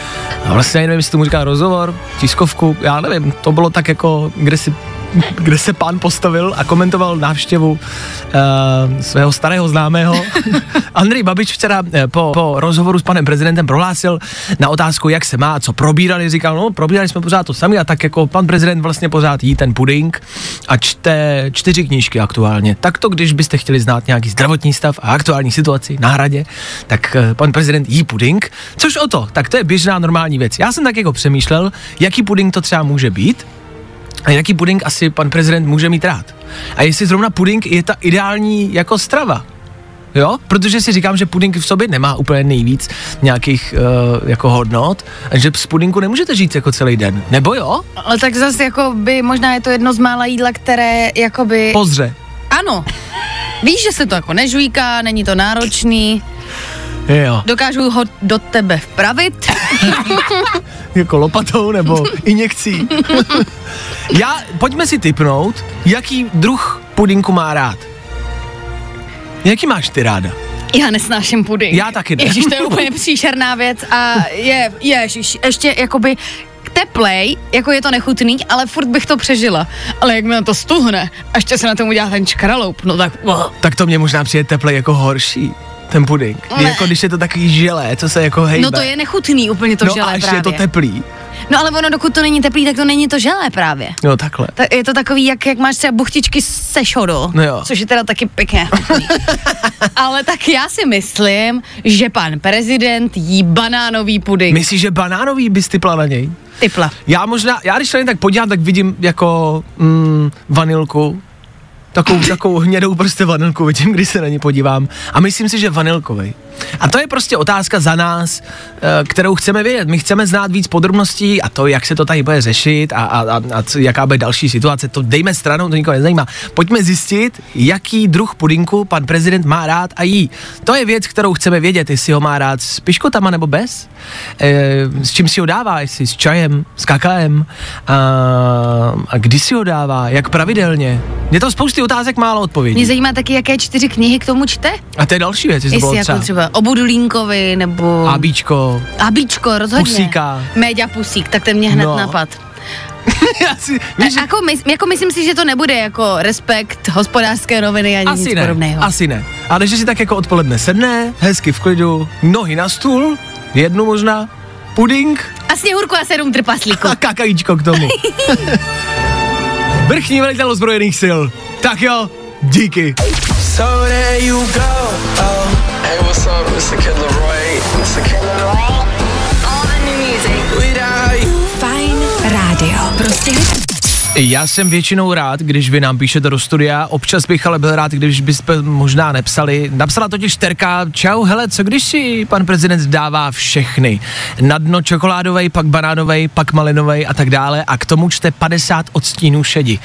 vlastně nevím, jestli tomu říká rozhovor, tiskovku, já nevím, to bylo tak jako, kde si kde se pán postavil a komentoval návštěvu uh, svého starého známého. [laughs] Andrej Babič včera eh, po, po rozhovoru s panem prezidentem prohlásil na otázku, jak se má, co probírali, říkal, no probírali jsme pořád to sami a tak jako pan prezident vlastně pořád jí ten puding a čte čtyři knížky aktuálně. Tak to, když byste chtěli znát nějaký zdravotní stav a aktuální situaci na hradě, tak eh, pan prezident jí puding, což o to, tak to je běžná normální věc. Já jsem tak jako přemýšlel, jaký puding to třeba může být, a jaký puding asi pan prezident může mít rád. A jestli zrovna puding je ta ideální jako strava. Jo, protože si říkám, že puding v sobě nemá úplně nejvíc nějakých uh, jako hodnot a že z pudinku nemůžete žít jako celý den. Nebo jo?
Ale tak zase jako by, možná je to jedno z mála jídla, které jakoby...
Pozře.
Ano. Víš, že se to jako nežvíká, není to náročný.
Jo.
Dokážu ho do tebe vpravit. [laughs]
Jako lopatou nebo injekcí. [laughs] Já, pojďme si typnout, jaký druh pudinku má rád. Jaký máš ty ráda?
Já nesnáším puding.
Já taky ne.
Ježíš, to je [laughs] úplně příšerná věc a je, ježíš, ještě jakoby teplej, jako je to nechutný, ale furt bych to přežila. Ale jak mi to stuhne a ještě se na tom udělá ten čkraloup, no tak oh.
Tak to mě možná přijde teple jako horší, ten puding.
Ne.
Jako když je to takový želé, co se jako hejbe.
No to je nechutný úplně to
no
želé
a ještě
právě.
je to teplý.
No ale ono, dokud to není teplý, tak to není to želé právě.
No takhle.
Ta, je to takový, jak, jak máš třeba buchtičky se šodo,
No jo.
což je teda taky pěkně chutný. [laughs] Ale tak já si myslím, že pan prezident jí banánový puding.
Myslíš, že banánový bys typla na něj?
Typla.
Já možná, já když se tak podívám, tak vidím jako mm, vanilku, takovou, takovou hnědou prostě vanilku vidím, když se na ně podívám. A myslím si, že vanilkovej. A to je prostě otázka za nás, eh, kterou chceme vědět. My chceme znát víc podrobností a to, jak se to tady bude řešit a, a, a, a jaká bude další situace, to dejme stranou, to nikoho nezajímá. Pojďme zjistit, jaký druh pudinku pan prezident má rád a jí. To je věc, kterou chceme vědět, jestli ho má rád s piškotama nebo bez, e, s čím si ho dává, jestli s čajem, s kakaem a, a kdy si ho dává, jak pravidelně. Je to spousty otázek, málo odpovědí.
Mě zajímá taky, jaké čtyři knihy k tomu čte.
A to je další věc, jestli
jako
třeba.
třeba o Budulínkovi nebo...
Abíčko.
Abíčko, rozhodně.
Pusíka.
Méďa Pusík, tak ten mě hned
No. [laughs]
napad.
Já si,
A, jako, my, jako myslím si, že to nebude jako respekt hospodářské noviny ani
Asi
nic
ne,
podobného.
asi ne. Ale že si tak jako odpoledne sedne, hezky v klidu, nohy na stůl, jednu možná, puding
A sněhurku a sedm trpaslíků. [laughs]
a kakajíčko k tomu. [laughs] Vrchní velitel ozbrojených sil. Tak jo, díky.
So there you go. Oh. Hey, what's up? Mr. Killer Roy. Mr. Killer Roy. Without you.
Fajn rádio. Prostě hity.
Já jsem většinou rád, když vy nám píšete do studia, občas bych ale byl rád, když byste možná nepsali. Napsala totiž Terka, čau, hele, co když si pan prezident dává všechny? Na dno čokoládovej, pak banánovej, pak malinovej a tak dále a k tomu čte 50 odstínů šedi.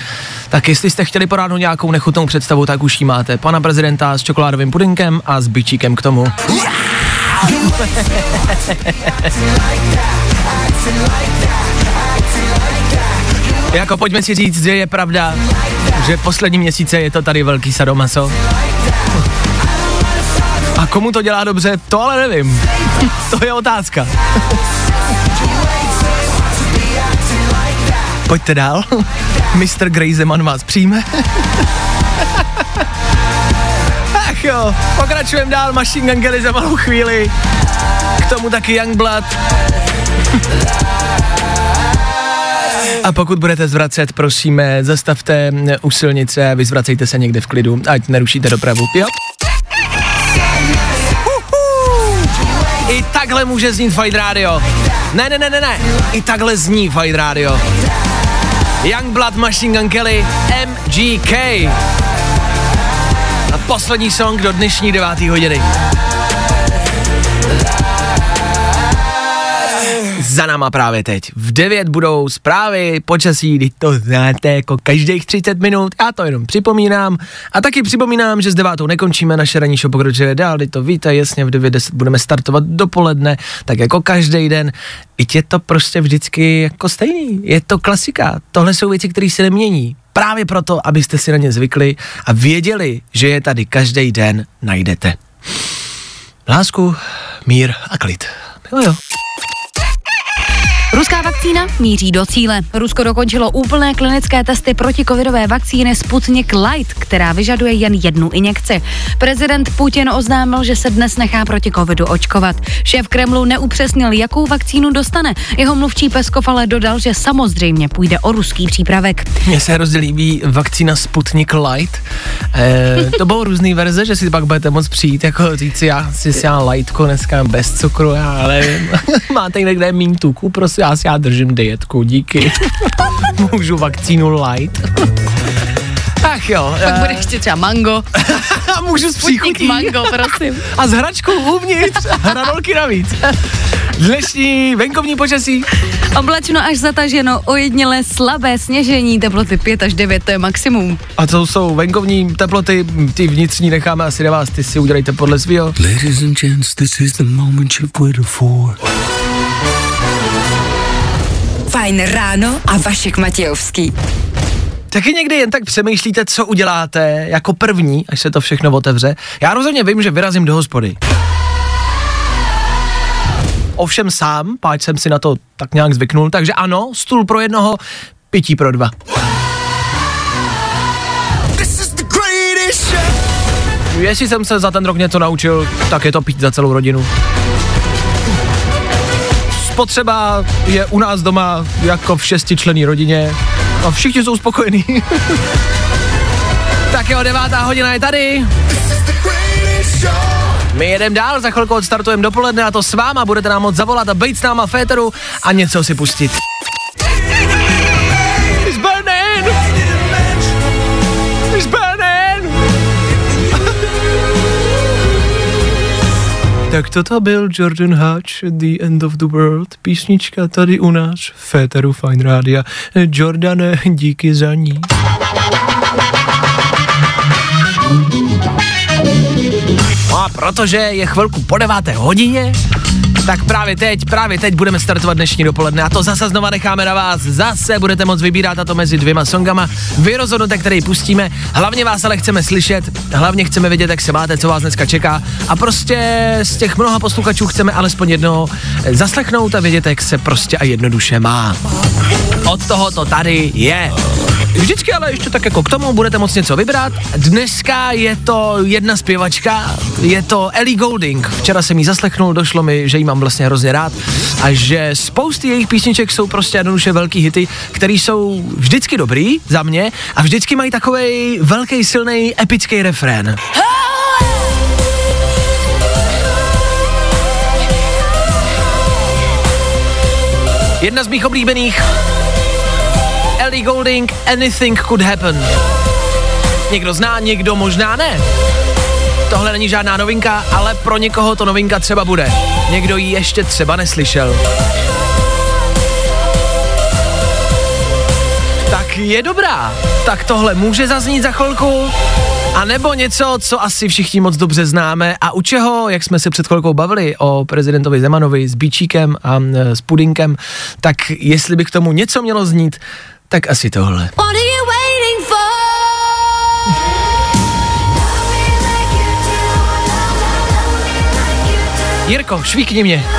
Tak jestli jste chtěli porádat nějakou nechutnou představu, tak už ji máte. Pana prezidenta s čokoládovým pudinkem a s bičíkem k tomu. [laughs] Jako pojďme si říct, že je pravda, že poslední měsíce je to tady velký sadomaso. A komu to dělá dobře, to ale nevím. To je otázka. Pojďte dál. Mr. Greyzeman vás přijme. Ach jo, pokračujeme dál, Machine Gun za malou chvíli. K tomu taky Youngblood. A pokud budete zvracet, prosíme, zastavte u silnice vyzvracejte se někde v klidu, ať nerušíte dopravu. Jo? I takhle může znít Fight Radio. Ne, ne, ne, ne, ne. I takhle zní Fight Radio. Youngblood Machine Gun Kelly, MGK. A poslední song do dnešní devátý hodiny. Za náma právě teď. V 9 budou zprávy, počasí, teď to znáte jako každých 30 minut, já to jenom připomínám. A taky připomínám, že s devátou nekončíme, naše ranní show pokračuje dál, teď to víte, jasně v 9.10 budeme startovat dopoledne, tak jako každý den. I je to prostě vždycky jako stejný, je to klasika, tohle jsou věci, které se nemění. Právě proto, abyste si na ně zvykli a věděli, že je tady každý den najdete. Lásku, mír a klid. Jo, jo.
Ruská vakcína míří do cíle. Rusko dokončilo úplné klinické testy proti covidové vakcíny Sputnik Light, která vyžaduje jen jednu injekci. Prezident Putin oznámil, že se dnes nechá proti covidu očkovat. Šéf Kremlu neupřesnil, jakou vakcínu dostane. Jeho mluvčí Peskov ale dodal, že samozřejmě půjde o ruský přípravek.
Mně se hrozně líbí vakcína Sputnik Light. E, to bylo různé verze, že si pak budete moct přijít, jako říct já si si já lightko dneska bez cukru, já nevím. [laughs] Máte někde mín tuku, prosím, já si já držím dietku, díky. [laughs] Můžu vakcínu light. Ach Tak jo.
Pak
eh,
bude ještě třeba mango. [laughs]
a můžu s příchutí.
mango, prosím.
A s hračkou uvnitř. [laughs] Hranolky navíc. Dnešní venkovní počasí.
Oblačno až zataženo, ojedinělé slabé sněžení, teploty 5 až 9, to je maximum.
A to jsou venkovní teploty, ty vnitřní necháme asi na vás, ty si udělejte podle svého.
Ladies and gents, this is the moment you've waited for.
Fajn ráno a Vašek Matějovský.
Taky někdy jen tak přemýšlíte, co uděláte jako první, až se to všechno otevře. Já rozhodně vím, že vyrazím do hospody. Ovšem sám, páč jsem si na to tak nějak zvyknul, takže ano, stůl pro jednoho, pití pro dva. Jestli jsem se za ten rok něco naučil, tak je to pít za celou rodinu. Spotřeba je u nás doma jako v šestičlenný rodině a všichni jsou spokojení. [laughs] tak jo, devátá hodina je tady. My jedeme dál, za chvilku odstartujeme dopoledne a to s váma budete nám moc zavolat a být s náma féteru a něco si pustit. Tak toto byl Jordan Hatch, The End of the World, písnička tady u nás v féteru Fine Rádia. Jordane, díky za ní. No a protože je chvilku po deváté hodině, tak právě teď, právě teď budeme startovat dnešní dopoledne a to zase znova necháme na vás. Zase budete moc vybírat a to mezi dvěma songama. Vy rozhodnete, který pustíme. Hlavně vás ale chceme slyšet, hlavně chceme vědět, jak se máte, co vás dneska čeká. A prostě z těch mnoha posluchačů chceme alespoň jednoho zaslechnout a vědět, jak se prostě a jednoduše má. Od toho to tady je. Vždycky ale ještě tak jako k tomu budete moc něco vybrat. Dneska je to jedna zpěvačka, je to Ellie Golding. Včera jsem jí zaslechnul, došlo mi, že jí mám vlastně hrozně rád a že spousty jejich písniček jsou prostě jednoduše velký hity, které jsou vždycky dobrý za mě a vždycky mají takový velký, silný, epický refrén. Jedna z mých oblíbených Ellie Golding, Anything Could Happen. Někdo zná, někdo možná ne. Tohle není žádná novinka, ale pro někoho to novinka třeba bude. Někdo ji ještě třeba neslyšel. Tak je dobrá. Tak tohle může zaznít za chvilku. A nebo něco, co asi všichni moc dobře známe a u čeho, jak jsme se před chvilkou bavili o prezidentovi Zemanovi s Bíčíkem a e, s Pudinkem, tak jestli by k tomu něco mělo znít, tak asi tohle. Jirko, švíkni mě. [laughs]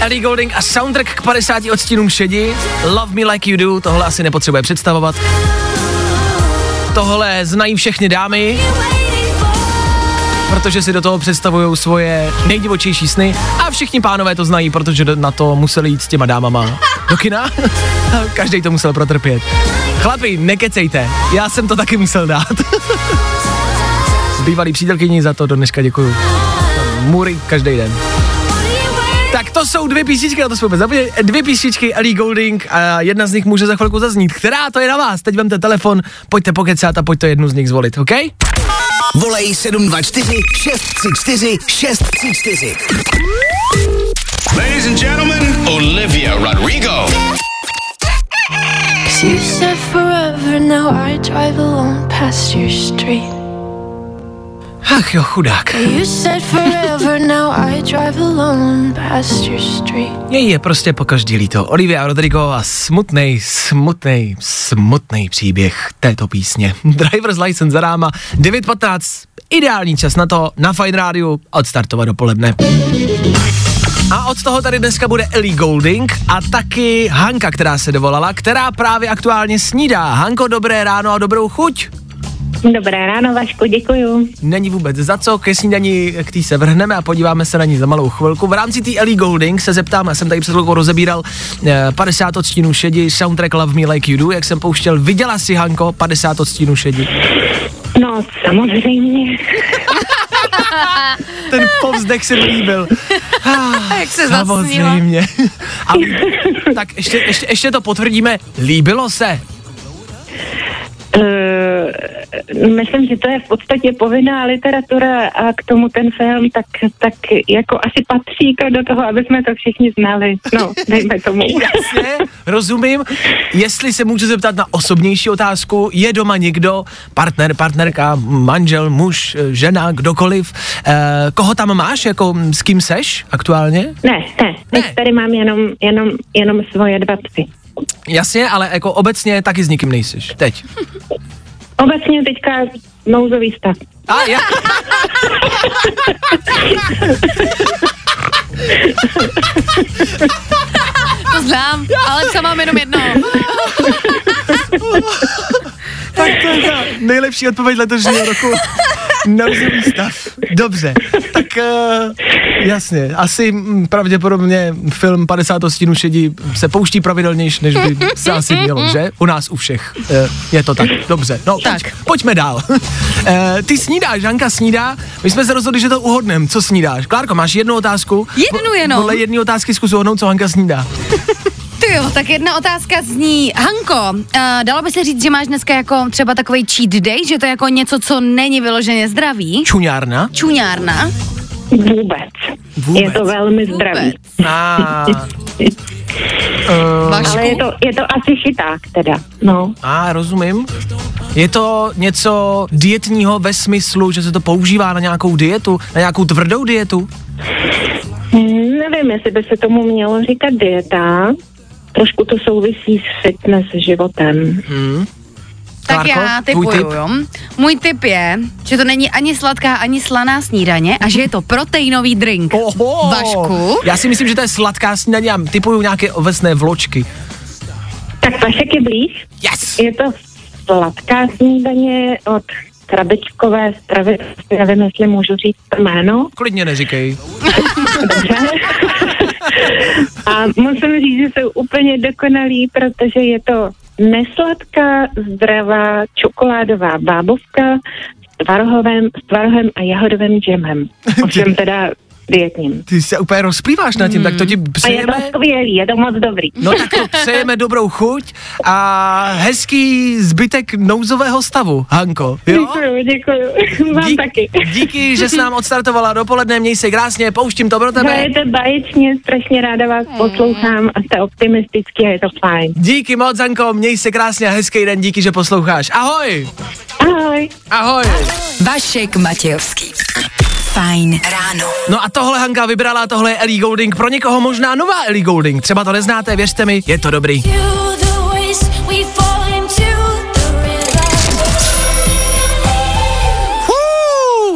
Ellie Golding a soundtrack k 50 odstínům šedi. Love Me Like You Do, tohle asi nepotřebuje představovat. Tohle znají všechny dámy, protože si do toho představují svoje nejdivočejší sny a všichni pánové to znají, protože na to museli jít s těma dámama do kina. [laughs] Každý to musel protrpět. Chlapi, nekecejte, já jsem to taky musel dát. [laughs] Bývalý přítelkyni za to do dneška děkuju. Mury každý den. Tak to jsou dvě písničky, na to jsme vůbec zapomněli. Dvě písničky Ellie Golding a jedna z nich může za chvilku zaznít. Která to je na vás? Teď vemte telefon, pojďte pokecat a pojďte jednu z nich zvolit, OK?
Volej 724 634 634.
Ladies and gentlemen, Olivia Rodrigo.
You said forever, now I drive alone past your street.
Ach jo, chudák.
You said forever, now I drive alone past your street.
Jej je prostě po každý líto. Olivia Rodrigo a smutnej, smutnej, smutnej příběh této písně. [laughs] Driver's License za náma, 9.15, ideální čas na to, na Fine Rádiu, odstartovat dopoledne. A od toho tady dneska bude Ellie Golding a taky Hanka, která se dovolala, která právě aktuálně snídá. Hanko, dobré ráno a dobrou chuť.
Dobré ráno, Vašku, děkuju.
Není vůbec za co, ke snídani k tý se vrhneme a podíváme se na ní za malou chvilku. V rámci té Ellie Golding se zeptám, já jsem tady před chvilkou rozebíral eh, 50 odstínů šedi, soundtrack Love Me Like You Do, jak jsem pouštěl. Viděla si, Hanko, 50 odstínů šedi?
No, samozřejmě. [laughs]
Ten povzdech se mi líbil. [laughs]
Jak se zasnila.
Samozřejmě. A, [laughs] tak ještě, ještě, ještě to potvrdíme. Líbilo se.
Uh, myslím, že to je v podstatě povinná literatura a k tomu ten film tak, tak jako asi patří to do toho, aby jsme to všichni znali. No, [laughs] dejme tomu.
Jasně, rozumím. Jestli se můžu zeptat na osobnější otázku, je doma někdo, partner, partnerka, manžel, muž, žena, kdokoliv, eh, koho tam máš, jako s kým seš aktuálně?
Ne, ne, teď tady mám jenom, jenom, jenom svoje dva psy.
Jasně, ale jako obecně taky s nikým nejseš. Teď.
Obecně teďka nouzový stav.
A já.
To znám, ale co mám jenom jedno. [laughs]
tak to je ta nejlepší odpověď letošního roku. Nouzový stav. Dobře, tak uh, jasně, asi mm, pravděpodobně film 50 stínů šedí se pouští pravidelnější, než by se asi mělo, že? U nás u všech. Uh, je to tak, dobře. No, tak. Pojď, pojďme dál. uh, ty snídáš, Žanka snídá, my jsme se rozhodli, že to uhodneme. Co snídáš? Klárko, máš jednu otázku?
Jednu jenom.
Podle jedné otázky zkus uhodnout, co Hanka snídá.
Ty jo, tak jedna otázka zní, Hanko, uh, dalo by se říct, že máš dneska jako třeba takový cheat day, že to je jako něco, co není vyloženě zdravý?
Čuňárna?
Čuňárna?
Vůbec.
Vůbec.
Je to velmi zdravý.
A, [laughs] uh,
Ale je to, je to asi chyták teda, no.
A, rozumím. Je to něco dietního ve smyslu, že se to používá na nějakou dietu, na nějakou tvrdou dietu?
Hmm, nevím, jestli by se tomu mělo říkat dieta. Trošku to souvisí s fitness životem.
Hmm.
Tak
Klárko,
já typuju,
tip?
jo. Můj tip je, že to není ani sladká, ani slaná snídaně a že je to proteinový drink.
Oho.
Vašku?
Já si myslím, že to je sladká snídaně, já typuju nějaké ovesné vločky.
Tak Vašek je blíž.
Yes!
Je to sladká snídaně od krabičkové stravy. Nevím, jestli můžu říct jméno.
Klidně neříkej.
Dobře. [laughs] A musím říct, že jsou úplně dokonalí, protože je to nesladká, zdravá čokoládová bábovka s tvarohovým, s tvarohem a jahodovým džemem. [laughs] Ovšem teda dietním.
Ty se úplně rozplýváš nad tím, tak to ti
A je to
přejeme.
skvělý, je to moc dobrý.
No tak to [laughs] přejeme dobrou chuť a hezký zbytek nouzového stavu, Hanko. Jo?
Děkuju, děkuju. [laughs] Vám
Dík-
taky.
Díky, že jsi nám [laughs] odstartovala dopoledne, měj se krásně, pouštím to pro tebe.
Hrajete báječně, strašně ráda vás poslouchám a jste optimistický a je to fajn.
Díky moc, Hanko, měj se krásně a hezký den, díky, že posloucháš. Ahoj!
Ahoj.
Ahoj!
Vašek Matějovský. Fajn ráno.
No a tohle Hanka vybrala, tohle je Ellie Goulding, pro někoho možná nová Ellie Goulding, třeba to neznáte, věřte mi, je to dobrý.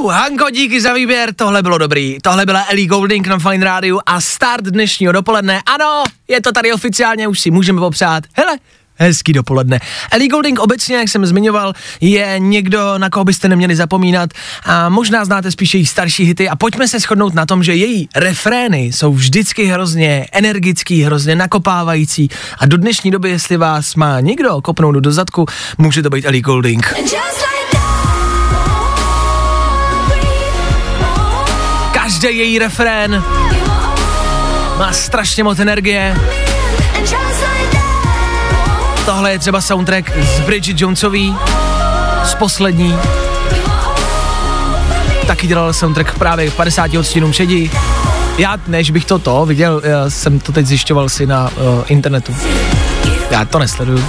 Hanko, díky za výběr, tohle bylo dobrý. Tohle byla Ellie Goulding na Fine Radio a start dnešního dopoledne. Ano, je to tady oficiálně, už si můžeme popřát. Hele, Hezký dopoledne. Ellie Goulding obecně, jak jsem zmiňoval, je někdo, na koho byste neměli zapomínat a možná znáte spíše její starší hity a pojďme se shodnout na tom, že její refrény jsou vždycky hrozně energický, hrozně nakopávající a do dnešní doby, jestli vás má někdo kopnout do zadku, může to být Ellie Goulding. Každý její refrén má strašně moc energie. Tohle je třeba soundtrack z Bridget Jonesový, z poslední. Taky dělal soundtrack právě k 50 odstínům šedí. Já, než bych to to viděl, já jsem to teď zjišťoval si na uh, internetu. Já to nesleduju.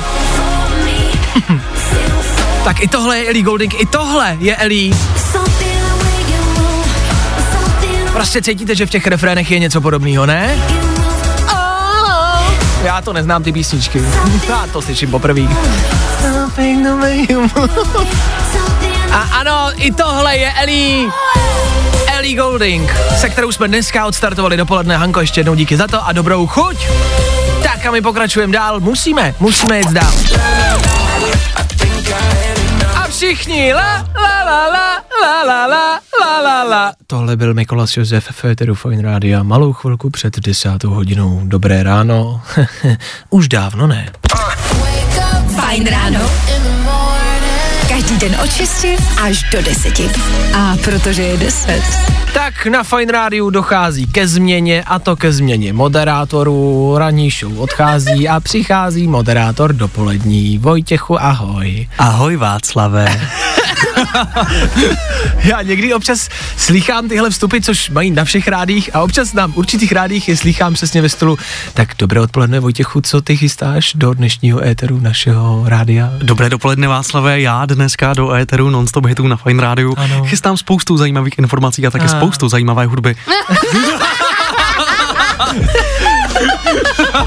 [laughs] tak i tohle je Ellie Goulding, i tohle je Ellie. Prostě cítíte, že v těch refrénech je něco podobného, ne? Já to neznám ty písničky. Já to slyším poprvé. A ano, i tohle je Ellie. Ellie Goulding, se kterou jsme dneska odstartovali dopoledne. Hanko, ještě jednou díky za to a dobrou chuť. Tak a my pokračujeme dál. Musíme, musíme jít dál. Všichni la la la la la la la la la la. Tohle byl Mikolas Josef Féteru Fine Rádia. Malou chvilku před desátou hodinou. Dobré ráno. [laughs] Už dávno ne.
Fajn ráno. Každý den od 6 až do 10. A protože je 10.
Tak na Fine Rádiu dochází ke změně a to ke změně moderátorů. Ranní show odchází a přichází moderátor dopolední. Vojtěchu, ahoj.
Ahoj Václavé. [laughs]
Já někdy občas slýchám tyhle vstupy, což mají na všech rádích a občas na určitých rádích je slýchám přesně ve stolu. Tak dobré odpoledne Vojtěchu, co ty chystáš do dnešního éteru našeho rádia?
Dobré dopoledne Václavé, já dneska do éteru non-stop hitů na Fine Rádiu
Ano.
chystám spoustu zajímavých informací a také
A.
spoustu zajímavé hudby. [laughs]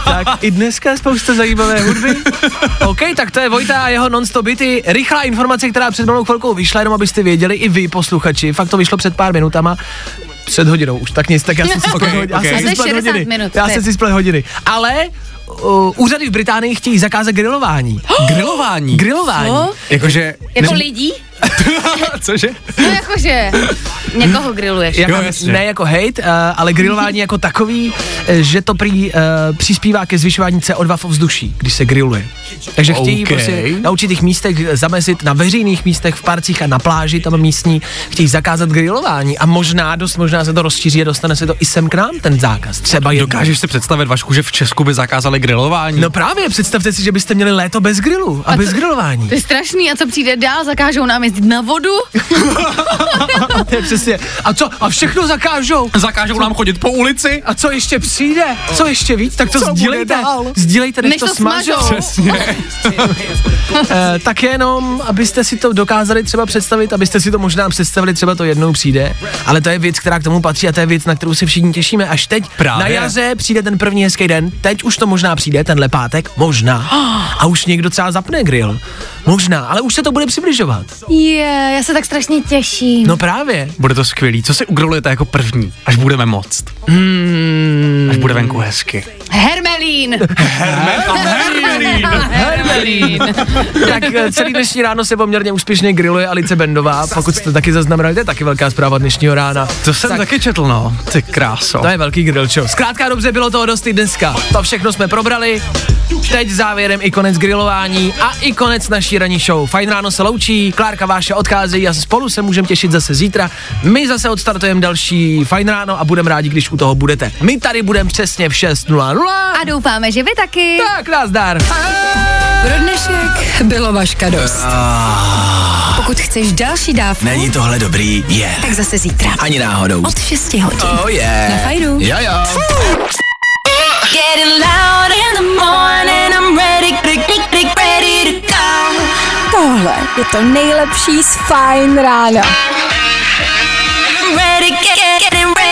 tak i dneska je spousta zajímavé hudby. OK, tak to je Vojta a jeho non-stop hity. Rychlá informace, která před malou chvilkou vyšla, jenom abyste věděli i vy, posluchači. Fakt to vyšlo před pár minutama. Před hodinou už, tak nic, tak já jsem si [laughs] splet,
Ok,
já
ok.
jsem
A
si
to je
splet
60
hodiny.
minut,
já jsem si splet hodiny. Ale uh, úřady v Británii chtějí zakázat grilování. [gasps]
Grilování.
Grilování.
Co?
Jakože...
Jako lidí? [laughs]
Cože?
No jakože někoho grilluješ.
Jako,
Jo, jasně.
ne jako hate, uh, ale grilování jako takový, eh, že to prý uh, přispívá ke zvyšování CO2 v ovzduší, když se grilluje. Takže chtějí
OK.
prostě na určitých místech zamezit, na veřejných místech, v parcích a na pláži tam místní, chtějí zakázat grilování a možná, dost možná se to rozšíří a dostane se to i sem k nám, ten zákaz. Třeba jednou.
Dokážeš si představit, Vašku, že v Česku by zakázali grilování?
No právě, představte si, že byste měli léto bez grilu a, bez grilování.
To je strašný. A co přijde dál? Zakážou nám jezdit na vodu? [laughs]
to je přesně. A co? A všechno zakážou.
Zakážou nám chodit po ulici?
A co ještě přijde? Co ještě víc? Tak to
Co bude
sdílejte.
dál?
Sdílejte, než,
Než to
smažou.
smažou.
Přesně. [laughs]
Eh, tak jenom, abyste si to dokázali třeba představit, abyste si to možná představili, třeba to jednou přijde, ale to je věc, která k tomu patří a to je věc, na kterou se všichni těšíme. Až teď
Právě.
na jaře přijde ten první hezký den, teď už to možná přijde, tenhle pátek, možná. [gasps] A už někdo třeba zapne grill. Možná, ale už se to bude přibližovat.
Je, já se tak strašně těším.
No právě.
Bude to skvělý. Co si ugrilujete jako první, až budeme moct?
Hmm.
Až bude venku hezky.
Hermelín.
Hermelín.
Hermelín.
tak eh, celý dnešní ráno se poměrně úspěšně grilluje Alice Bendová, pokud jste taky zaznamenali, to je taky velká zpráva dnešního rána.
To jsem
Tak-
taky četl, no. Ty kráso.
To je velký grill show. Zkrátka dobře, bylo toho dost i dneska. To všechno jsme probrali. Teď závěrem i konec grilování a i konec naší ranní show. Fajn ráno se loučí, Klárka Váša odchází a spolu se můžeme těšit zase zítra. My zase odstartujeme další Fajn ráno a budeme rádi, když u toho budete. My tady budeme přesně v 6.00.
A doufáme, že vy taky.
Tak, nazdar.
Pro dnešek bylo vaška dost. Pokud chceš další dávku,
Není tohle dobrý? Je.
tak zase zítra.
Ani náhodou.
Od 6 hodin.
Oh yeah.
Na fajru.
Jo jo.
Getting loud in the morning, I'm ready, to.
Tohle je to nejlepší z Fine Rána.
Ready, get, get, get